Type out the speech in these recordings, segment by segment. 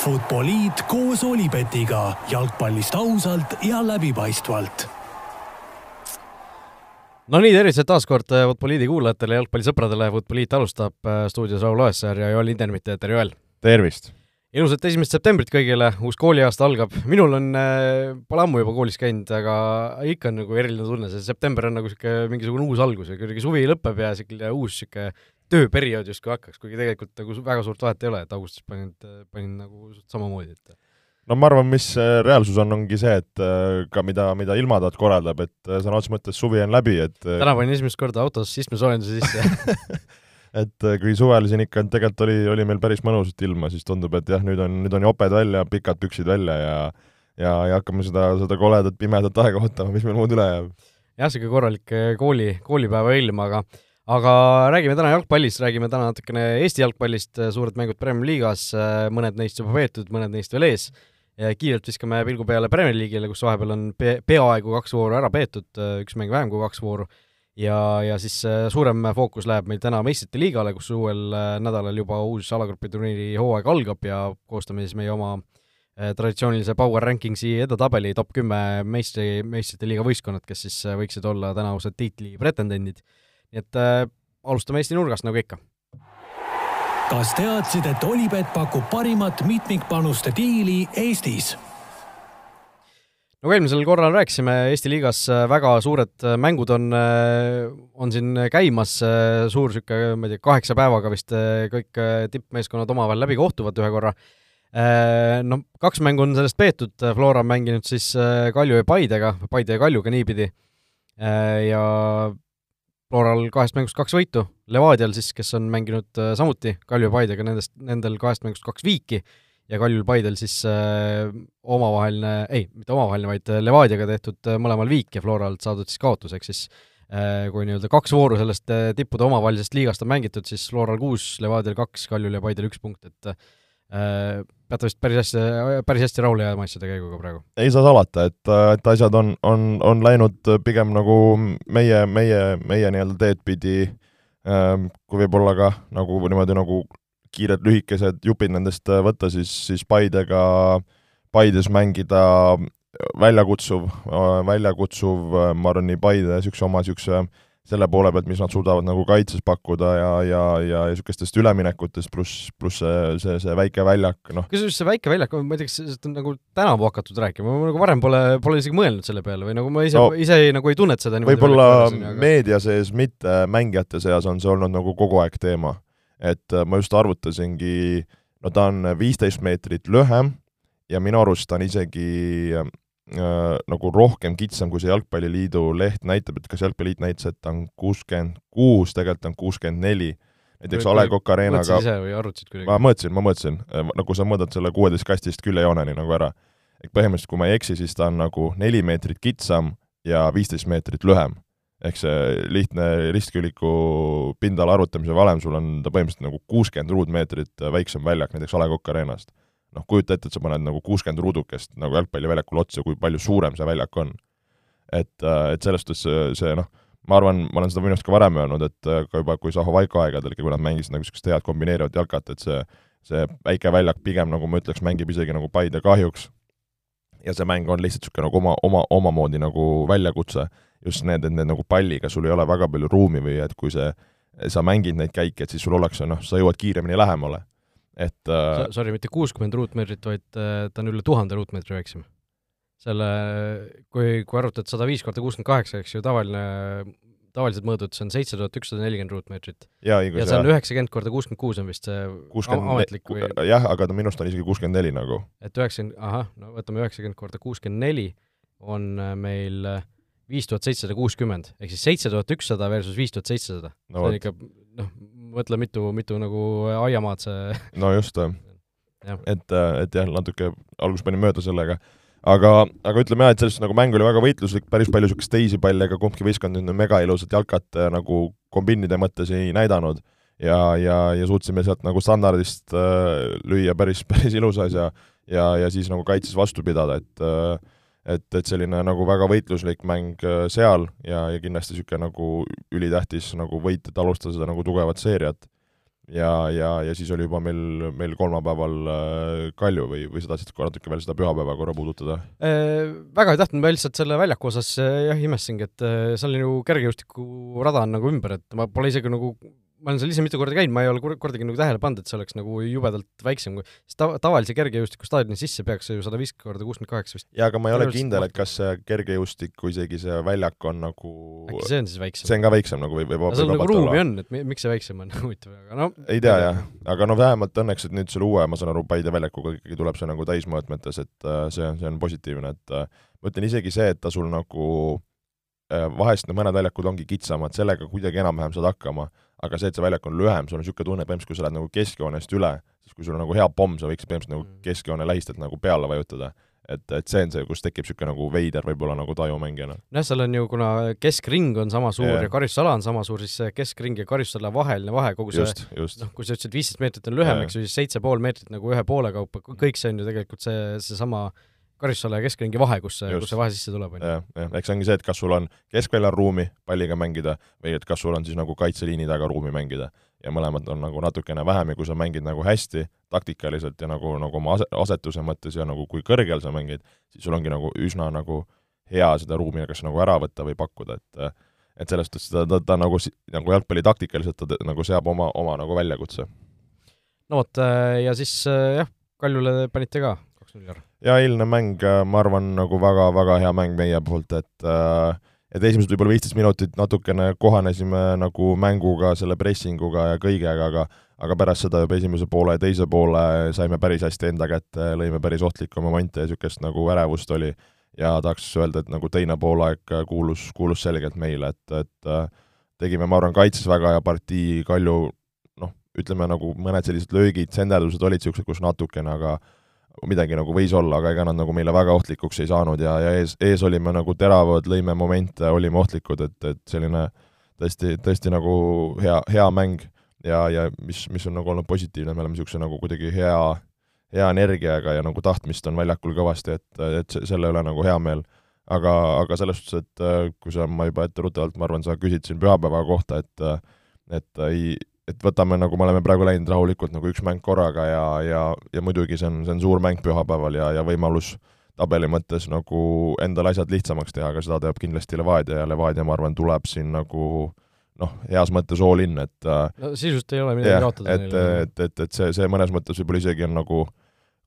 Futboliit koos Olipetiga jalgpallist ausalt ja läbipaistvalt. no nii, tervitused taas kord Futboliidi kuulajatele, jalgpallisõpradele, Futboliit alustab stuudios Raul Oessar ja Joel Lindenmitte, tere Joel! tervist! ilusat esimest septembrit kõigile, uus kooliaasta algab, minul on äh,, pole ammu juba koolis käinud, aga ikka on nagu eriline tunne, see september on nagu niisugune mingisugune uus algus ja kuidagi suvi lõpeb ja niisugune uus niisugune tööperiood justkui hakkaks, kuigi tegelikult nagu väga suurt vahet ei ole, et augustis panin, panin nagu samamoodi, et no ma arvan, mis reaalsus on, ongi see, et äh, ka mida, mida ilmataat korraldab, et äh, sõna otseses mõttes suvi on läbi, et äh, täna panin esimest korda autos istmesoojenduse sisse et kui suvel siin ikka tegelikult oli, oli meil päris mõnusat ilma, siis tundub, et jah, nüüd on, nüüd on joped välja, pikad püksid välja ja ja, ja hakkame seda, seda koledat pimedat aega ootama, mis meil muud üle jääb. jah, niisugune korralik kooli, koolipäeva ilm, aga aga räägime täna jalgpallist, räägime täna natukene Eesti jalgpallist, suured mängud Premier Liigas, mõned neist juba peetud, mõned neist veel ees. kiirelt viskame pilgu peale Premier League'ile, kus vahepeal on pe-, peaaegu kaks vooru ära peetud, üks mäng vähem kui kaks vooru, ja, ja siis suurem fookus läheb meil täna meistrite liigale, kus uuel nädalal juba uus alagrupi turniiri hooaeg algab ja koostame siis meie oma traditsioonilise Power Rankingsi edetabeli top kümme meistri, meistrite liiga võistkonnad, kes siis võiksid olla tänavused tiitli pretendendid nii et äh, alustame Eesti nurgast nagu ikka. kas teadsid, et Olipet pakub parimat mitmikpanuste diili Eestis? nagu eelmisel korral rääkisime, Eesti liigas äh, väga suured äh, mängud on, äh, on siin käimas, suur niisugune, ma ei tea, kaheksa päevaga vist kõik tippmeeskonnad omavahel läbi kohtuvad ühe korra. No kaks mängu on sellest peetud, Flora on mänginud siis Kalju ja Paidega, Paide ja Kaljuga niipidi, ja Floral kahest mängust kaks võitu, Levadial siis, kes on mänginud äh, samuti Kalju ja Paidega, nendest, nendel kahest mängust kaks viiki. Ja Kaljul Paidel siis äh, omavaheline, ei, mitte omavaheline, vaid äh, Levadiaga tehtud äh, mõlemal viik ja Floralt saadud siis kaotus, ehk siis äh, kui nii-öelda kaks vooru sellest tippude omavahelisest liigast on mängitud, siis Floral kuus, Levadial kaks, Kaljul ja Paidel üks punkt, et peate vist päris hästi, päris hästi rahule jääma asjade käiguga praegu? ei saa salata, et, et asjad on, on, on läinud pigem nagu meie, meie, meie nii-öelda teed pidi, ähm, kui võib-olla ka nagu niimoodi nagu kiired lühikesed jupid nendest võtta, siis, siis Paidega, Paides mängida väljakutsuv, väljakutsuv, ma arvan, nii Paide niisuguse oma niisuguse selle poole pealt, mis nad suudavad nagu kaitses pakkuda ja, ja, ja niisugustest üleminekutest, pluss, pluss see, see, see väike väljak, noh. kusjuures see väike väljak, ma ei tea, kas sellest on nagu tänavu hakatud rääkima, ma nagu varem pole, pole isegi mõelnud selle peale või nagu ma ise no,, ise nagu ei tunneta seda võib-olla aga... meedia sees, mitte mängijate seas on see olnud nagu kogu aeg teema. et äh, ma just arvutasingi, no ta on viisteist meetrit lühem ja minu arust on isegi nagu rohkem kitsam, kui see Jalgpalliliidu leht näitab, et kas Jalgpalliliit näitas, et ta on kuuskümmend kuus, tegelikult on kuuskümmend neli. näiteks A Le Coq Arenaga mõtlesid ise või arvutasid kuidagi? ma mõõtsin, ma mõõtsin, nagu sa mõõdad selle kuueteist kastist küljejooneni nagu ära. et põhimõtteliselt, kui ma ei eksi, siis ta on nagu neli meetrit kitsam ja viisteist meetrit lühem. ehk see lihtne ristküliku pindala arvutamise valem, sul on ta põhimõtteliselt nagu kuuskümmend ruutmeetrit väiksem väljak näiteks A Le Coq Arenast noh, kujuta ette, et sa paned nagu kuuskümmend ruudukest nagu jalgpalliväljakule otsa, kui palju suurem see väljak on. et, äh, et selles suhtes see, see noh, ma arvan, ma olen seda minu arust ka varem öelnud, et äh, ka juba, kui Zaho Vaiko aegadel ikka, kui nad mängisid nagu niisugust head kombineerivat jalkat, et see, see väike väljak pigem nagu ma ütleks, mängib isegi nagu Paide kahjuks. ja see mäng on lihtsalt niisugune nagu oma, oma, omamoodi nagu väljakutse, just need, et need nagu palliga sul ei ole väga palju ruumi või et kui see, sa mängid neid käike, et siis sul ollakse noh, sa jõuad kiiremini lähemale et äh, sorry, mitte kuuskümmend ruutmeetrit, vaid äh, ta on üle tuhande ruutmeetri väiksem. selle, kui, kui arvutad sada viis korda kuuskümmend kaheksa, eks ju, tavaline, tavalised mõõdud, see on seitse tuhat ükssada nelikümmend ruutmeetrit. ja see on üheksakümmend korda kuuskümmend kuus on vist see ametlik või jah, aga ta minu arust on isegi kuuskümmend neli nagu. et üheksakümmend, ahah, no võtame üheksakümmend korda kuuskümmend neli, on äh, meil viis tuhat seitsesada kuuskümmend, ehk siis seitse tuhat ükssada versus viis tuhat seitsesada. see on ikka noh, mõtle, mitu, mitu nagu aiamaad see no just et, et jah, natuke alguses panin mööda sellega, aga, aga ütleme jah, et sellest nagu mäng oli väga võitluslik, päris palju niisuguseid teisi palle, ega kumbki võistkond nüüd mega ilusat jalkat äh, nagu kombiinide mõttes ei näidanud. Ja, ja, ja suutsime sealt nagu standardist äh, lüüa päris, päris ilusa asja ja, ja siis nagu kaitses vastu pidada, et äh, et, et selline nagu väga võitluslik mäng äh, seal ja, ja kindlasti niisugune nagu ülitähtis nagu võit, et alustada seda nagu tugevat seeriat. ja, ja, ja siis oli juba meil, meil kolmapäeval äh, Kalju või, või sa tahtsid natuke veel seda pühapäeva korra puudutada? Väga ei tahtnud, ma lihtsalt selle väljaku osas jah, imestasingi, et seal on ju kergejõustikurada on nagu ümber, et ma pole isegi nagu ma olen seal ise mitu korda käinud, ma ei ole kordagi nagu tähele pannud, et see oleks nagu jubedalt väiksem, kui sest ta-, tavalise kergejõustikustaadioni sisse peaks see ju sada viiskümmend korda kuuskümmend kaheksa vist. jaa, aga ma ei ole kindel, et kas see kergejõustiku isegi see väljak on nagu äkki see on siis väiksem? see on ka väiksem nagu või, või no seal nagu ruumi on, et miks see väiksem on, huvitav, aga no ei tea jah, aga no vähemalt õnneks, et nüüd selle uue, ma saan aru, Paide väljakuga ikkagi tuleb see nagu täismõõtmetes, et äh, see on, see on positiivne, et äh, ma ütlen isegi see, et ta sul nagu äh, vahest need mõned väljakud ongi kitsamad, sellega kuidagi enam-vähem saad hakkama aga see, et see väljak on lühem, sul on niisugune tunne, põhimõtteliselt kui sa lähed nagu keskjoonest üle, siis kui sul on nagu hea pomm, sa võiksid põhimõtteliselt nagu mm. keskjoone lähistelt nagu peale vajutada. et, et see on see, kus tekib niisugune nagu veider võib-olla nagu taju mängijana. nojah, seal on ju, kuna keskring on sama suur yeah. ja karistusala on sama suur, siis see keskring ja karistusala vaheline vahe, kogu see noh, kui sa ütlesid, viisteist meetrit on lühem yeah., eks ju, siis seitse pool meetrit nagu ühe poole kaupa, kõik see on ju tegelikult see, seesama karistusala ja keskringi vahe, kus see, kus see vahe sisse tuleb, on ju. jah, jah, eks see ongi see, et kas sul on keskväljal ruumi palliga mängida või et kas sul on siis nagu kaitseliini taga ruumi mängida. ja mõlemad on nagu natukene vähem ja kui sa mängid nagu hästi taktikaliselt ja nagu, nagu oma ase-, asetuse mõttes ja nagu kui kõrgel sa mängid, siis sul ongi nagu üsna nagu hea seda ruumi kas nagu ära võtta või pakkuda, et et selles suhtes ta, ta, ta nagu, nagu jalgpalli taktikaliselt ta nagu seab oma, oma nagu väljakutse. no vot, ja siis jah, Kaljule panite ka kaks-null ära. ja eilne mäng, äh, ma arvan, nagu väga-väga hea mäng meie poolt, et äh, et esimesed võib-olla viisteist minutit natukene kohanesime nagu mänguga, selle pressinguga ja kõigega, aga aga pärast seda juba esimese poole ja teise poole saime päris hästi enda kätte, lõime päris ohtlikke momente ja niisugust nagu ärevust oli. ja tahaks öelda, et nagu teine poolaeg kuulus, kuulus selgelt meile, et, et äh, tegime, ma arvan, kaitses väga hea partii, Kalju noh, ütleme nagu mõned sellised löögid, senderdused olid niisugused, kus natukene, aga midagi nagu võis olla, aga ega nad nagu meile väga ohtlikuks ei saanud ja, ja ees, ees olime nagu teravad, lõime momente, olime ohtlikud, et, et selline tõesti, tõesti nagu hea, hea mäng ja, ja mis, mis on nagu olnud positiivne, me oleme niisuguse nagu kuidagi hea, hea energiaga ja nagu tahtmist on väljakul kõvasti, et, et selle üle nagu hea meel. aga, aga selles suhtes, et kui sa, ma juba etteruttavalt, ma arvan, sa küsid siin pühapäeva kohta, et et ei, et võtame, nagu me oleme praegu läinud rahulikult nagu üks mäng korraga ja, ja, ja muidugi see on, see on suur mäng pühapäeval ja, ja võimalus tabeli mõttes nagu endale asjad lihtsamaks teha, aga seda teeb kindlasti Levadia ja Levadia, ma arvan, tuleb siin nagu noh, heas mõttes all in, et no sisust ei ole midagi kaotada et, et, et, et see, see mõnes mõttes võib-olla isegi on nagu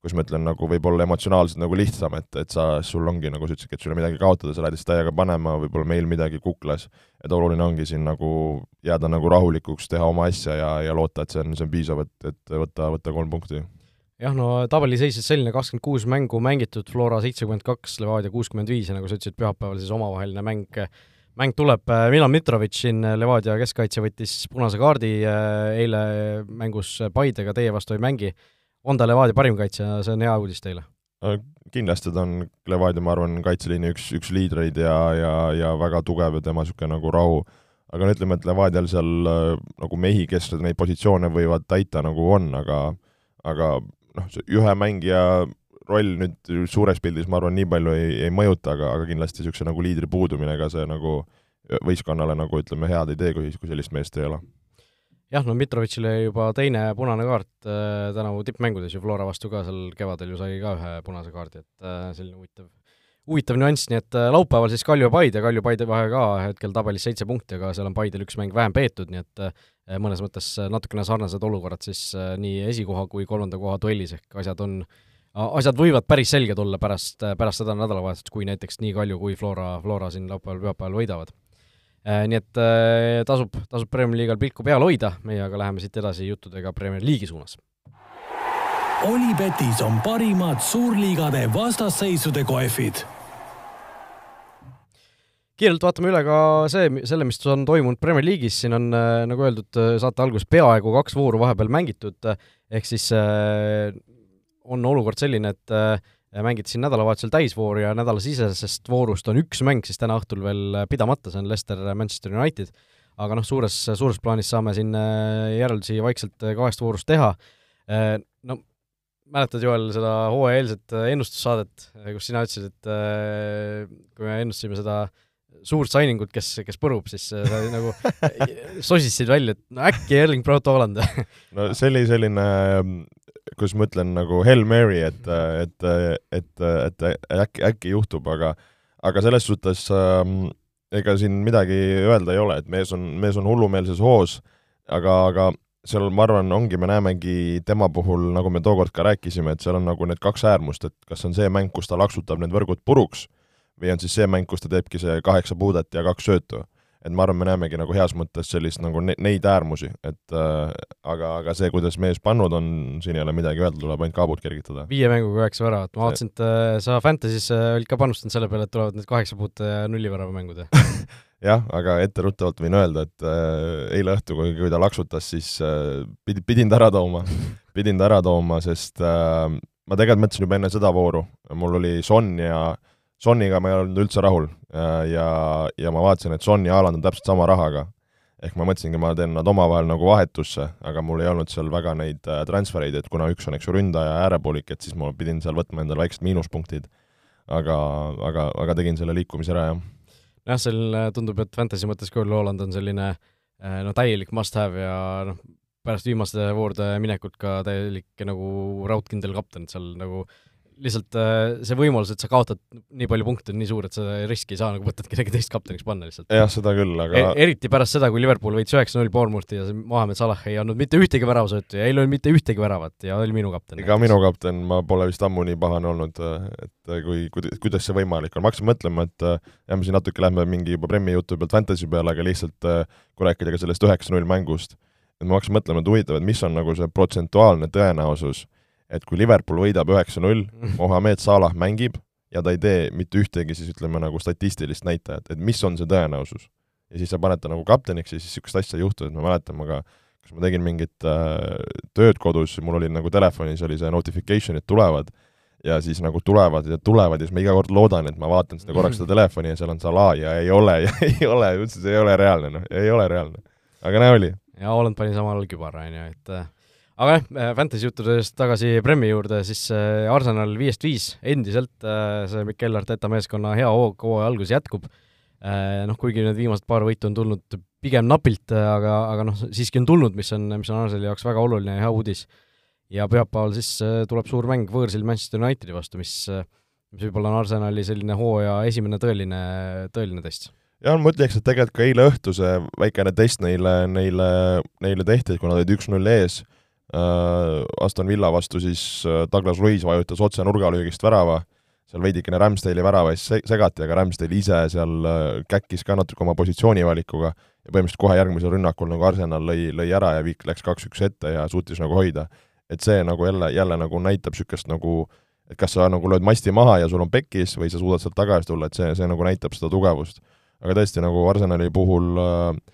kus ma ütlen, nagu võib-olla emotsionaalselt nagu lihtsam, et, et sa, sul ongi, nagu sa ütlesidki, et sul ei ole midagi kaotada, sa lähed lihtsalt täiega panema, võib-olla meil midagi kuklas, et oluline ongi siin nagu jääda nagu rahulikuks, teha oma asja ja, ja loota, et see on, see on piisav, et, et võtta, võtta kolm punkti. jah, no tabeliseisus selline, kakskümmend kuus mängu mängitud, Flora seitsekümmend kaks, Levadia kuuskümmend viis ja nagu sa ütlesid, pühapäeval siis omavaheline mäng mäng tuleb, Milan Mitrovic siin, Levadia keskkaitse võttis punase kaardi eile mängus Paidega, teie vastu ei mängi on ta Levadia parim kaitsja, see on hea uudis teile? kindlasti ta on Levadia, ma arvan, kaitseliini üks, üks liidreid ja, ja, ja väga tugev ja tema niisugune nagu rahu, aga no ütleme, et Levadial seal äh, nagu mehi, kes neid positsioone võivad täita, nagu on, aga aga noh, see ühe mängija roll nüüd suures pildis, ma arvan, nii palju ei, ei mõjuta, aga, aga kindlasti niisuguse nagu liidri puudumine ka see nagu võistkonnale nagu ütleme, head ei tee, kui, kui sellist meest ei ole jah, no Mitrovitšile juba teine punane kaart äh, tänavu tippmängudes ju Flora vastu ka seal kevadel ju sai ka ühe punase kaardi, et äh, selline huvitav, huvitav nüanss, nii et äh, laupäeval siis Kalju ja Paide, Kalju Paide vahe ka hetkel tabelis seitse punkti, aga seal on Paidel üks mäng vähem peetud, nii et mõnes mõttes natukene sarnased olukorrad siis nii esikoha kui kolmanda koha duellis, ehk asjad on asjad võivad päris selged olla pärast, pärast seda nädalavahetust, kui näiteks nii Kalju kui Flora, Flora siin laupäeval-pühapäeval võidavad nii et äh, tasub, tasub Premier League'al pilku peal hoida, meie aga läheme siit edasi juttudega Premier League'i suunas. Olipetis on parimad suurliigade vastasseisude kohvid kiirelt vaatame üle ka see, selle, mis on toimunud Premier League'is, siin on, äh, nagu öeldud, saate alguses peaaegu kaks vooru vahepeal mängitud, ehk siis on olukord selline, et mängiti siin nädalavahetusel täisvoor ja nädalasisesest voorust on üks mäng siis täna õhtul veel pidamata, see on Leicester Manchester United, aga noh, suures, suures plaanis saame siin äh, järeldusi vaikselt äh, kahest voorust teha. Äh, no mäletad, Joel, seda hooajaeelset ennustussaadet, kus sina ütlesid, et kui me ennustasime seda suurt signing ut, kes, kes põrub, siis sa nagu sosistasid välja, et no äkki Erling Braut Haaland no see oli selline, kuidas ma ütlen, nagu Hail Mary, et, et, et, et äkki, äkki juhtub, aga aga selles suhtes äh, ega siin midagi öelda ei ole, et mees on, mees on hullumeelses hoos, aga, aga seal ma arvan, ongi, me näemegi tema puhul, nagu me tookord ka rääkisime, et seal on nagu need kaks äärmust, et kas on see mäng, kus ta laksutab need võrgud puruks või on siis see mäng, kus ta teebki see kaheksa puudet ja kaks söötu et ma arvan, me näemegi nagu heas mõttes sellist nagu ne neid äärmusi, et äh, aga, aga see, kuidas mees pannud on, siin ei ole midagi öelda, tuleb ainult kaabut kergitada. viie mänguga üheksa väravat, ma vaatasin, et äh, sa Fantasy's äh, olid ka panustanud selle peale, et tulevad need kaheksa puute ja nullivärava mängud jah, aga etteruttavalt võin öelda, et äh, eile õhtul, kui, kui ta laksutas, siis äh, pidi, pidin ta ära tooma. Pidin ta ära tooma, sest äh, ma tegelikult mõtlesin juba enne seda vooru, mul oli Son ja äh, Soniga ma ei olnud üldse rahul ja, ja ma vaatasin, et Son ja Haaland on täpselt sama rahaga. ehk ma mõtlesingi, ma teen nad omavahel nagu vahetusse, aga mul ei olnud seal väga neid äh, transfereid, et kuna üks on, eks ju, ründaja ja äärepoolik, et siis ma pidin seal võtma endale väiksed miinuspunktid. aga, aga, aga tegin selle liikumise ära, jah. jah, seal äh, tundub, et fantasy mõttes küll Haaland on selline äh, no täielik must-have ja noh, pärast viimaste voorude minekut ka täielik nagu raudkindel kapten, et seal nagu äh, lihtsalt äh, see võimalus, et sa kaotad nii palju punkte, on nii suur, et sa riski ei saa nagu võtad kedagi teist kapteniks panna lihtsalt. jah, seda küll, aga e eriti pärast seda, kui Liverpool võitis üheksa-null Bournemouthi ja see Mohamed Salah ei andnud mitte ühtegi väravasöötu ja ei löönud mitte ühtegi väravat ja oli minu kapten. ega minu kapten, ma pole vist ammu nii pahane olnud, et kui, kuidas see võimalik on, ma hakkasin mõtlema, et jah, me siin natuke lähme mingi juba Premi jutu pealt Fantasy peale, aga lihtsalt kui rääkida ka sellest üheksa-null mängust, et ma hakkasin mõtlema, et huvitav, et mis on nagu see protsentuaalne tõenäosus et kui Liverpool võidab üheksa-null, Mohamed Salah mängib ja ta ei tee mitte ühtegi siis ütleme nagu statistilist näitajat, et mis on see tõenäosus. ja siis sa paned ta nagu kapteniks ja siis niisugust asja ei juhtu, et ma mäletan, ma ka kas ma tegin mingit äh, tööd kodus, mul oli nagu telefonis oli see notification'id tulevad ja siis nagu tulevad ja tulevad ja siis ma iga kord loodan, et ma vaatan seda korraks seda telefoni ja seal on Salah ja ei ole ja ei ole, üldse see ei ole reaalne, noh, ei ole reaalne. aga näe, oli. ja Holland pani samal ajal kübara, on ju, et äh, aga jah, äh, Fantasy juttudest tagasi Premi juurde, siis äh, Arsenal viiest viis, endiselt äh, see Mikel Arteta meeskonna hea hoog hooaja algus jätkub, noh, kuigi need viimased paar võitu on tulnud pigem napilt, aga, aga noh, siiski on tulnud, mis on, mis on Arsenali jaoks väga oluline ja hea uudis. ja pühapäeval siis tuleb suur mäng võõrsil Manchester Unitedi vastu, mis, mis võib-olla on Arsenali selline hooaja esimene tõeline, tõeline test jah, ma ütleks, et tegelikult ka eile õhtu see väikene test neile, neile, neile tehti, kui nad olid üks-null ees, Aston Villa vastu siis äh, Douglas Luiz vajutas otse nurgalöögist värava, seal veidikene Ramsdale'i värava ees segati, aga Ramsdale ise seal äh, käkkis ka natuke oma positsioonivalikuga ja põhimõtteliselt kohe järgmisel rünnakul nagu Arsenal lõi, lõi ära ja Viik läks kaks-üks ette ja suutis nagu hoida. et see nagu jälle, jälle nagu näitab niisugust nagu et kas sa nagu lööd masti maha ja sul on pekkis või sa suudad sealt tagasi tulla, et see, see nagu näitab seda tugevust. aga tõesti, nagu Arsenali puhul äh,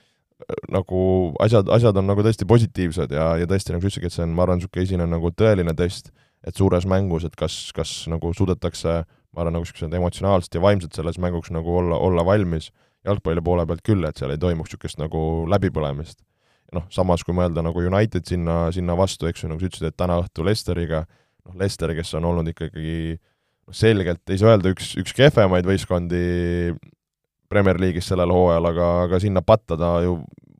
nagu asjad, asjad on nagu tõesti positiivsed ja, ja tõesti, nagu sa ütlesidki, et see on, ma arvan, niisugune esine nagu tõeline test, et suures mängus, et kas, kas nagu suudetakse, ma arvan, nagu niisugused emotsionaalselt ja vaimselt selles mänguks nagu olla, olla valmis, jalgpalli poole pealt küll, et seal ei toimuks niisugust nagu läbipõlemist. noh, samas kui mõelda nagu United sinna, sinna vastu, eks ju, nagu sa ütlesid, et täna õhtul Lesteriga, noh, Lester, kes on olnud ikkagi noh, selgelt, ei saa öelda, üks, üks kehvemaid võistkondi Premier League'is sellel hooajal, aga, aga sinna patta ta ju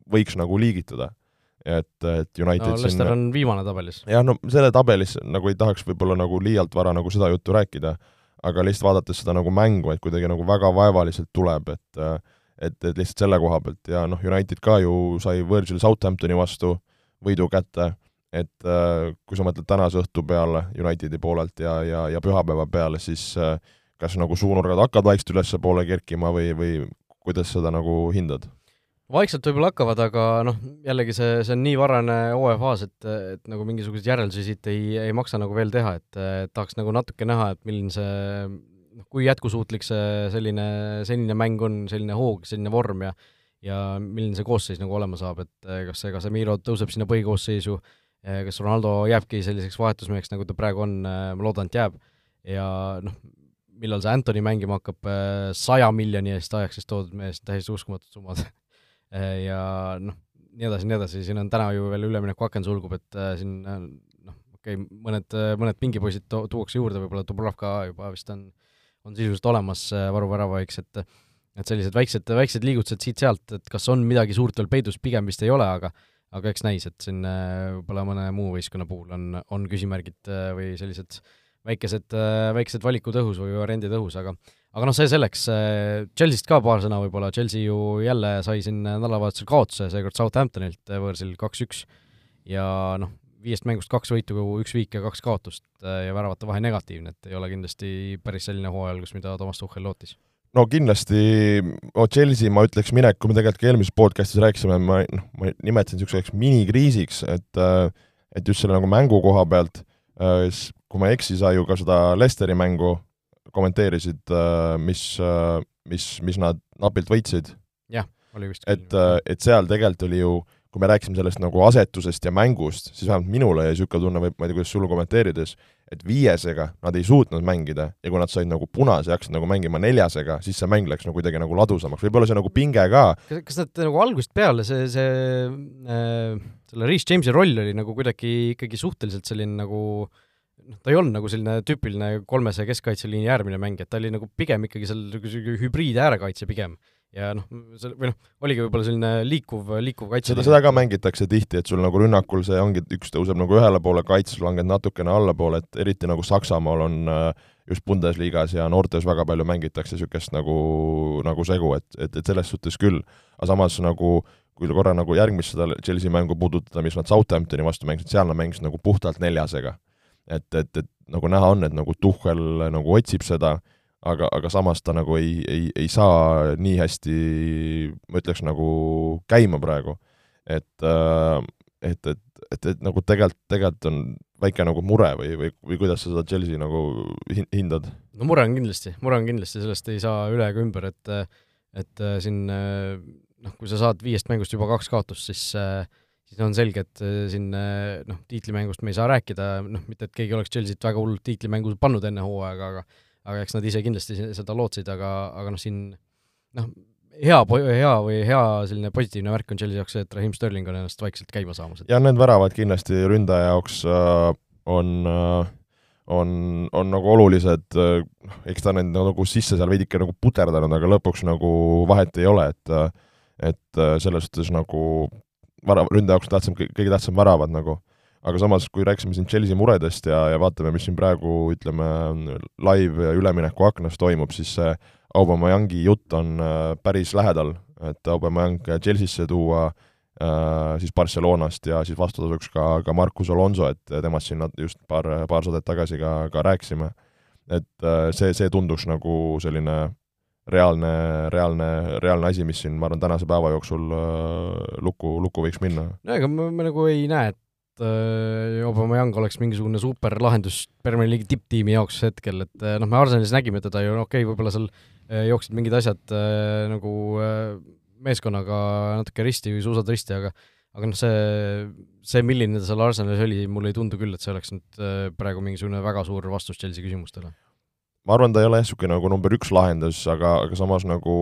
võiks nagu liigitada. et, et United no, Leicester sinna... on viimane tabelis. jah, no selle tabelis nagu ei tahaks võib-olla nagu liialt vara nagu seda juttu rääkida, aga lihtsalt vaadates seda nagu mängu, et kuidagi nagu väga vaevaliselt tuleb, et et, et lihtsalt selle koha pealt ja noh, United ka ju sai võõrsil Southamptoni vastu võidu kätte, et kui sa mõtled tänase õhtu peale Unitedi poolelt ja, ja, ja pühapäeva peale, siis äh, kas nagu suunurgad hakkavad vaikselt ülespoole kerkima või, või kuidas seda nagu hindad? vaikselt võib-olla hakkavad, aga noh, jällegi see, see on nii varane hooajafaas, et, et nagu mingisuguseid järeldusi siit ei, ei maksa nagu veel teha, et tahaks nagu natuke näha, et milline see noh, kui jätkusuutlik see selline senine mäng on, selline hoog, selline vorm ja ja milline see koosseis nagu olema saab, et kas see Casemiro tõuseb sinna põhikoosseisu, kas Ronaldo jääbki selliseks vahetusmeheks, nagu ta praegu on, ma loodan, et jääb, ja noh, millal see Anthony mängima hakkab, äh, saja miljoni eest ajaks siis toodud mees, täiesti uskumatud summad. Äh, ja noh, nii edasi, nii edasi, siin on täna ju veel üleminekuaken sulgub, et äh, siin noh, okei okay,, mõned, mõned pingipoisid to-, tuuakse juurde, võib-olla Dubravka juba vist on, on sisuliselt olemas varuväravahiks, et et sellised väiksed, väiksed liigutused siit-sealt, et kas on midagi suurt veel peidus, pigem vist ei ole, aga aga eks näis, et siin võib-olla mõne muu võistkonna puhul on, on küsimärgid või sellised väikesed, väikesed valikud õhus või variandid õhus, aga aga noh, see selleks, Chelsea'st ka paar sõna võib-olla, Chelsea ju jälle sai siin nädalavahetusel kaotuse, seekord Southamptonilt võõrsil kaks-üks, ja noh, viiest mängust kaks võitu, üks viik ja kaks kaotust ja väravate vahe negatiivne, et ei ole kindlasti päris selline hooajal, kus mida Toomas Tuhhel lootis. No kindlasti no Chelsea, ma ütleks minek, kui me tegelikult ka eelmises podcastis rääkisime, ma noh, ma nimetasin niisuguseks minikriisiks, et et just selle nagu mängu koha pealt, kui ma ei eksi, sa ju ka seda Lesteri mängu kommenteerisid, mis, mis, mis nad napilt võitsid. jah, oli vist et, et seal tegelikult oli ju kui me rääkisime sellest nagu asetusest ja mängust, siis vähemalt minule jäi niisugune tunne, või ma ei tea, kuidas sul kommenteerides, et viiesega nad ei suutnud mängida ja kui nad said nagu punase ja hakkasid nagu mängima neljasega, siis see mäng läks nagu kuidagi nagu ladusamaks, võib-olla see nagu pinge ka. kas, nad nagu algusest peale, see, see äh, selle Reece Jamesi roll oli nagu kuidagi ikkagi suhteliselt selline nagu noh, ta ei olnud nagu selline tüüpiline kolmese keskkaitseliini äärmine mäng, et ta oli nagu pigem ikkagi seal nagu hübriid äärekaitse pigem ja noh, see või noh, oligi võib-olla selline liikuv, liikuv kaitse. seda, seda ka mängitakse tihti, et sul nagu rünnakul see ongi, et üks tõuseb nagu ühele poole, kaitses langed natukene allapoole, et eriti nagu Saksamaal on äh, just Bundesligas ja noortes väga palju mängitakse niisugust nagu, nagu segu, et, et, et selles suhtes küll. aga samas nagu kui korra nagu järgmist seda Chelsea mängu puudutada, mis nad Southamptoni vastu mängisid, seal nad mängisid nagu puhtalt neljasega. Et, et, et nagu näha on, et nagu Tuhhel nagu otsib seda aga, aga samas ta nagu ei, ei, ei saa nii hästi, ma ütleks, nagu käima praegu. et, äh, et, et, et, et nagu tegelikult, tegelikult on väike nagu mure või, või, või kuidas sa seda Chelsea nagu hindad? no mure on kindlasti, mure on kindlasti, sellest ei saa üle ega ümber, et et äh, siin noh, kui sa saad viiest mängust juba kaks kaotust, siis siis on selge, et siin noh, tiitlimängust me ei saa rääkida, noh, mitte et keegi oleks Chelsea't väga hullult tiitlimängu pannud enne hooaega, aga aga eks nad ise kindlasti seda lootsid, aga, aga noh, siin noh, hea, hea või hea selline positiivne märk on Chelsea jaoks see, et Raheem Sterling on ennast vaikselt käima saamas. ja need väravad kindlasti ründaja jaoks äh, on äh, on, on nagu olulised, äh, noh, eks ta need nagu sisse seal veidike nagu puterdanud, aga lõpuks nagu vahet ei ole, et et äh, selles suhtes nagu vara, ründaja jaoks tähtsam, kõige tähtsam väravad nagu aga samas, kui rääkisime siin Chelsea muredest ja, ja vaatame, mis siin praegu ütleme, live ja ülemineku aknas toimub, siis see Aubameyangi jutt on äh, päris lähedal, et Aubameyang Chelsea'sse tuua äh, siis Barcelonast ja siis vastutasuks ka, ka Marcus Alonso, et temast siin just paar, paar saadet tagasi ka, ka rääkisime. et äh, see, see tunduks nagu selline reaalne, reaalne, reaalne asi, mis siin, ma arvan, tänase päeva jooksul lukku, lukku võiks minna. no ega me, me nagu ei näe, et äh, Aubameyang oleks mingisugune superlahendus Premier League'i tipptiimi jaoks hetkel, et äh, noh, me Arsenalis nägime teda ju, okei okay,, võib-olla seal äh, jooksid mingid asjad äh, nagu äh, meeskonnaga natuke risti või suusad risti, aga aga noh, see, see, milline ta seal Arsenalis oli, mulle ei tundu küll, et see oleks nüüd äh, praegu mingisugune väga suur vastus Chelsea küsimustele. Ma arvan, ta ei ole jah, niisugune nagu number üks lahendus, aga, aga samas nagu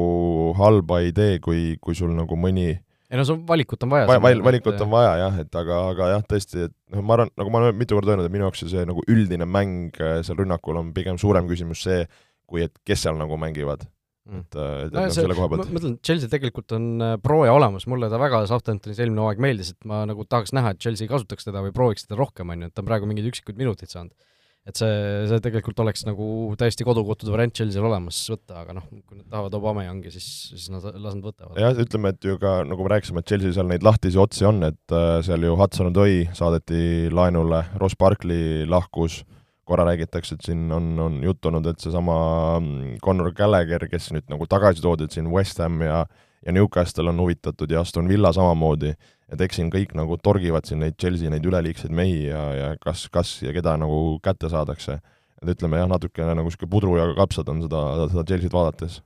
halba ei tee, kui, kui sul nagu mõni ei no see valikut on vaja Va. val-, valikut on vaja jah, et aga, aga jah, tõesti, et noh, ma arvan, nagu ma olen mitu korda öelnud, et minu jaoks see nagu üldine mäng äh, seal rünnakul on pigem suurem küsimus see, kui et kes seal nagu mängivad mm.. et, äh, et no, noh, selle koha pealt. ma mõtlen, Chelsea tegelikult on äh, prooja olemas, mulle ta väga Southamptonis eelmine hooaeg meeldis, et ma nagu tahaks näha, et Chelsea kasutaks teda või prooviks teda rohkem, on ju, et ta on praegu mingeid üksikuid minuteid saanud et see, see tegelikult oleks nagu täiesti kodukohtude variant Chelsea'l olemas võtta, aga noh, kui nad tahavad Aubameyangi, siis, siis nad, las nad võtavad. jah, ütleme, et ju ka, nagu me rääkisime, et Chelsea seal neid lahtisi otsi on, et äh, seal ju Hudson Odoi saadeti laenule, Ross Barkley lahkus, korra räägitakse, et siin on, on juttu olnud, et seesama mm, Connor Gallagher, kes nüüd nagu tagasi toodi, et siin West Ham ja ja Newcastle on huvitatud ja Aston Villa samamoodi, et eks siin kõik nagu torgivad siin neid Chelsea neid üleliigseid mehi ja, ja kas, kas ja keda nagu kätte saadakse. et ütleme jah, natukene nagu niisugune pudru ja kapsad on seda, seda Chelsea't vaadates.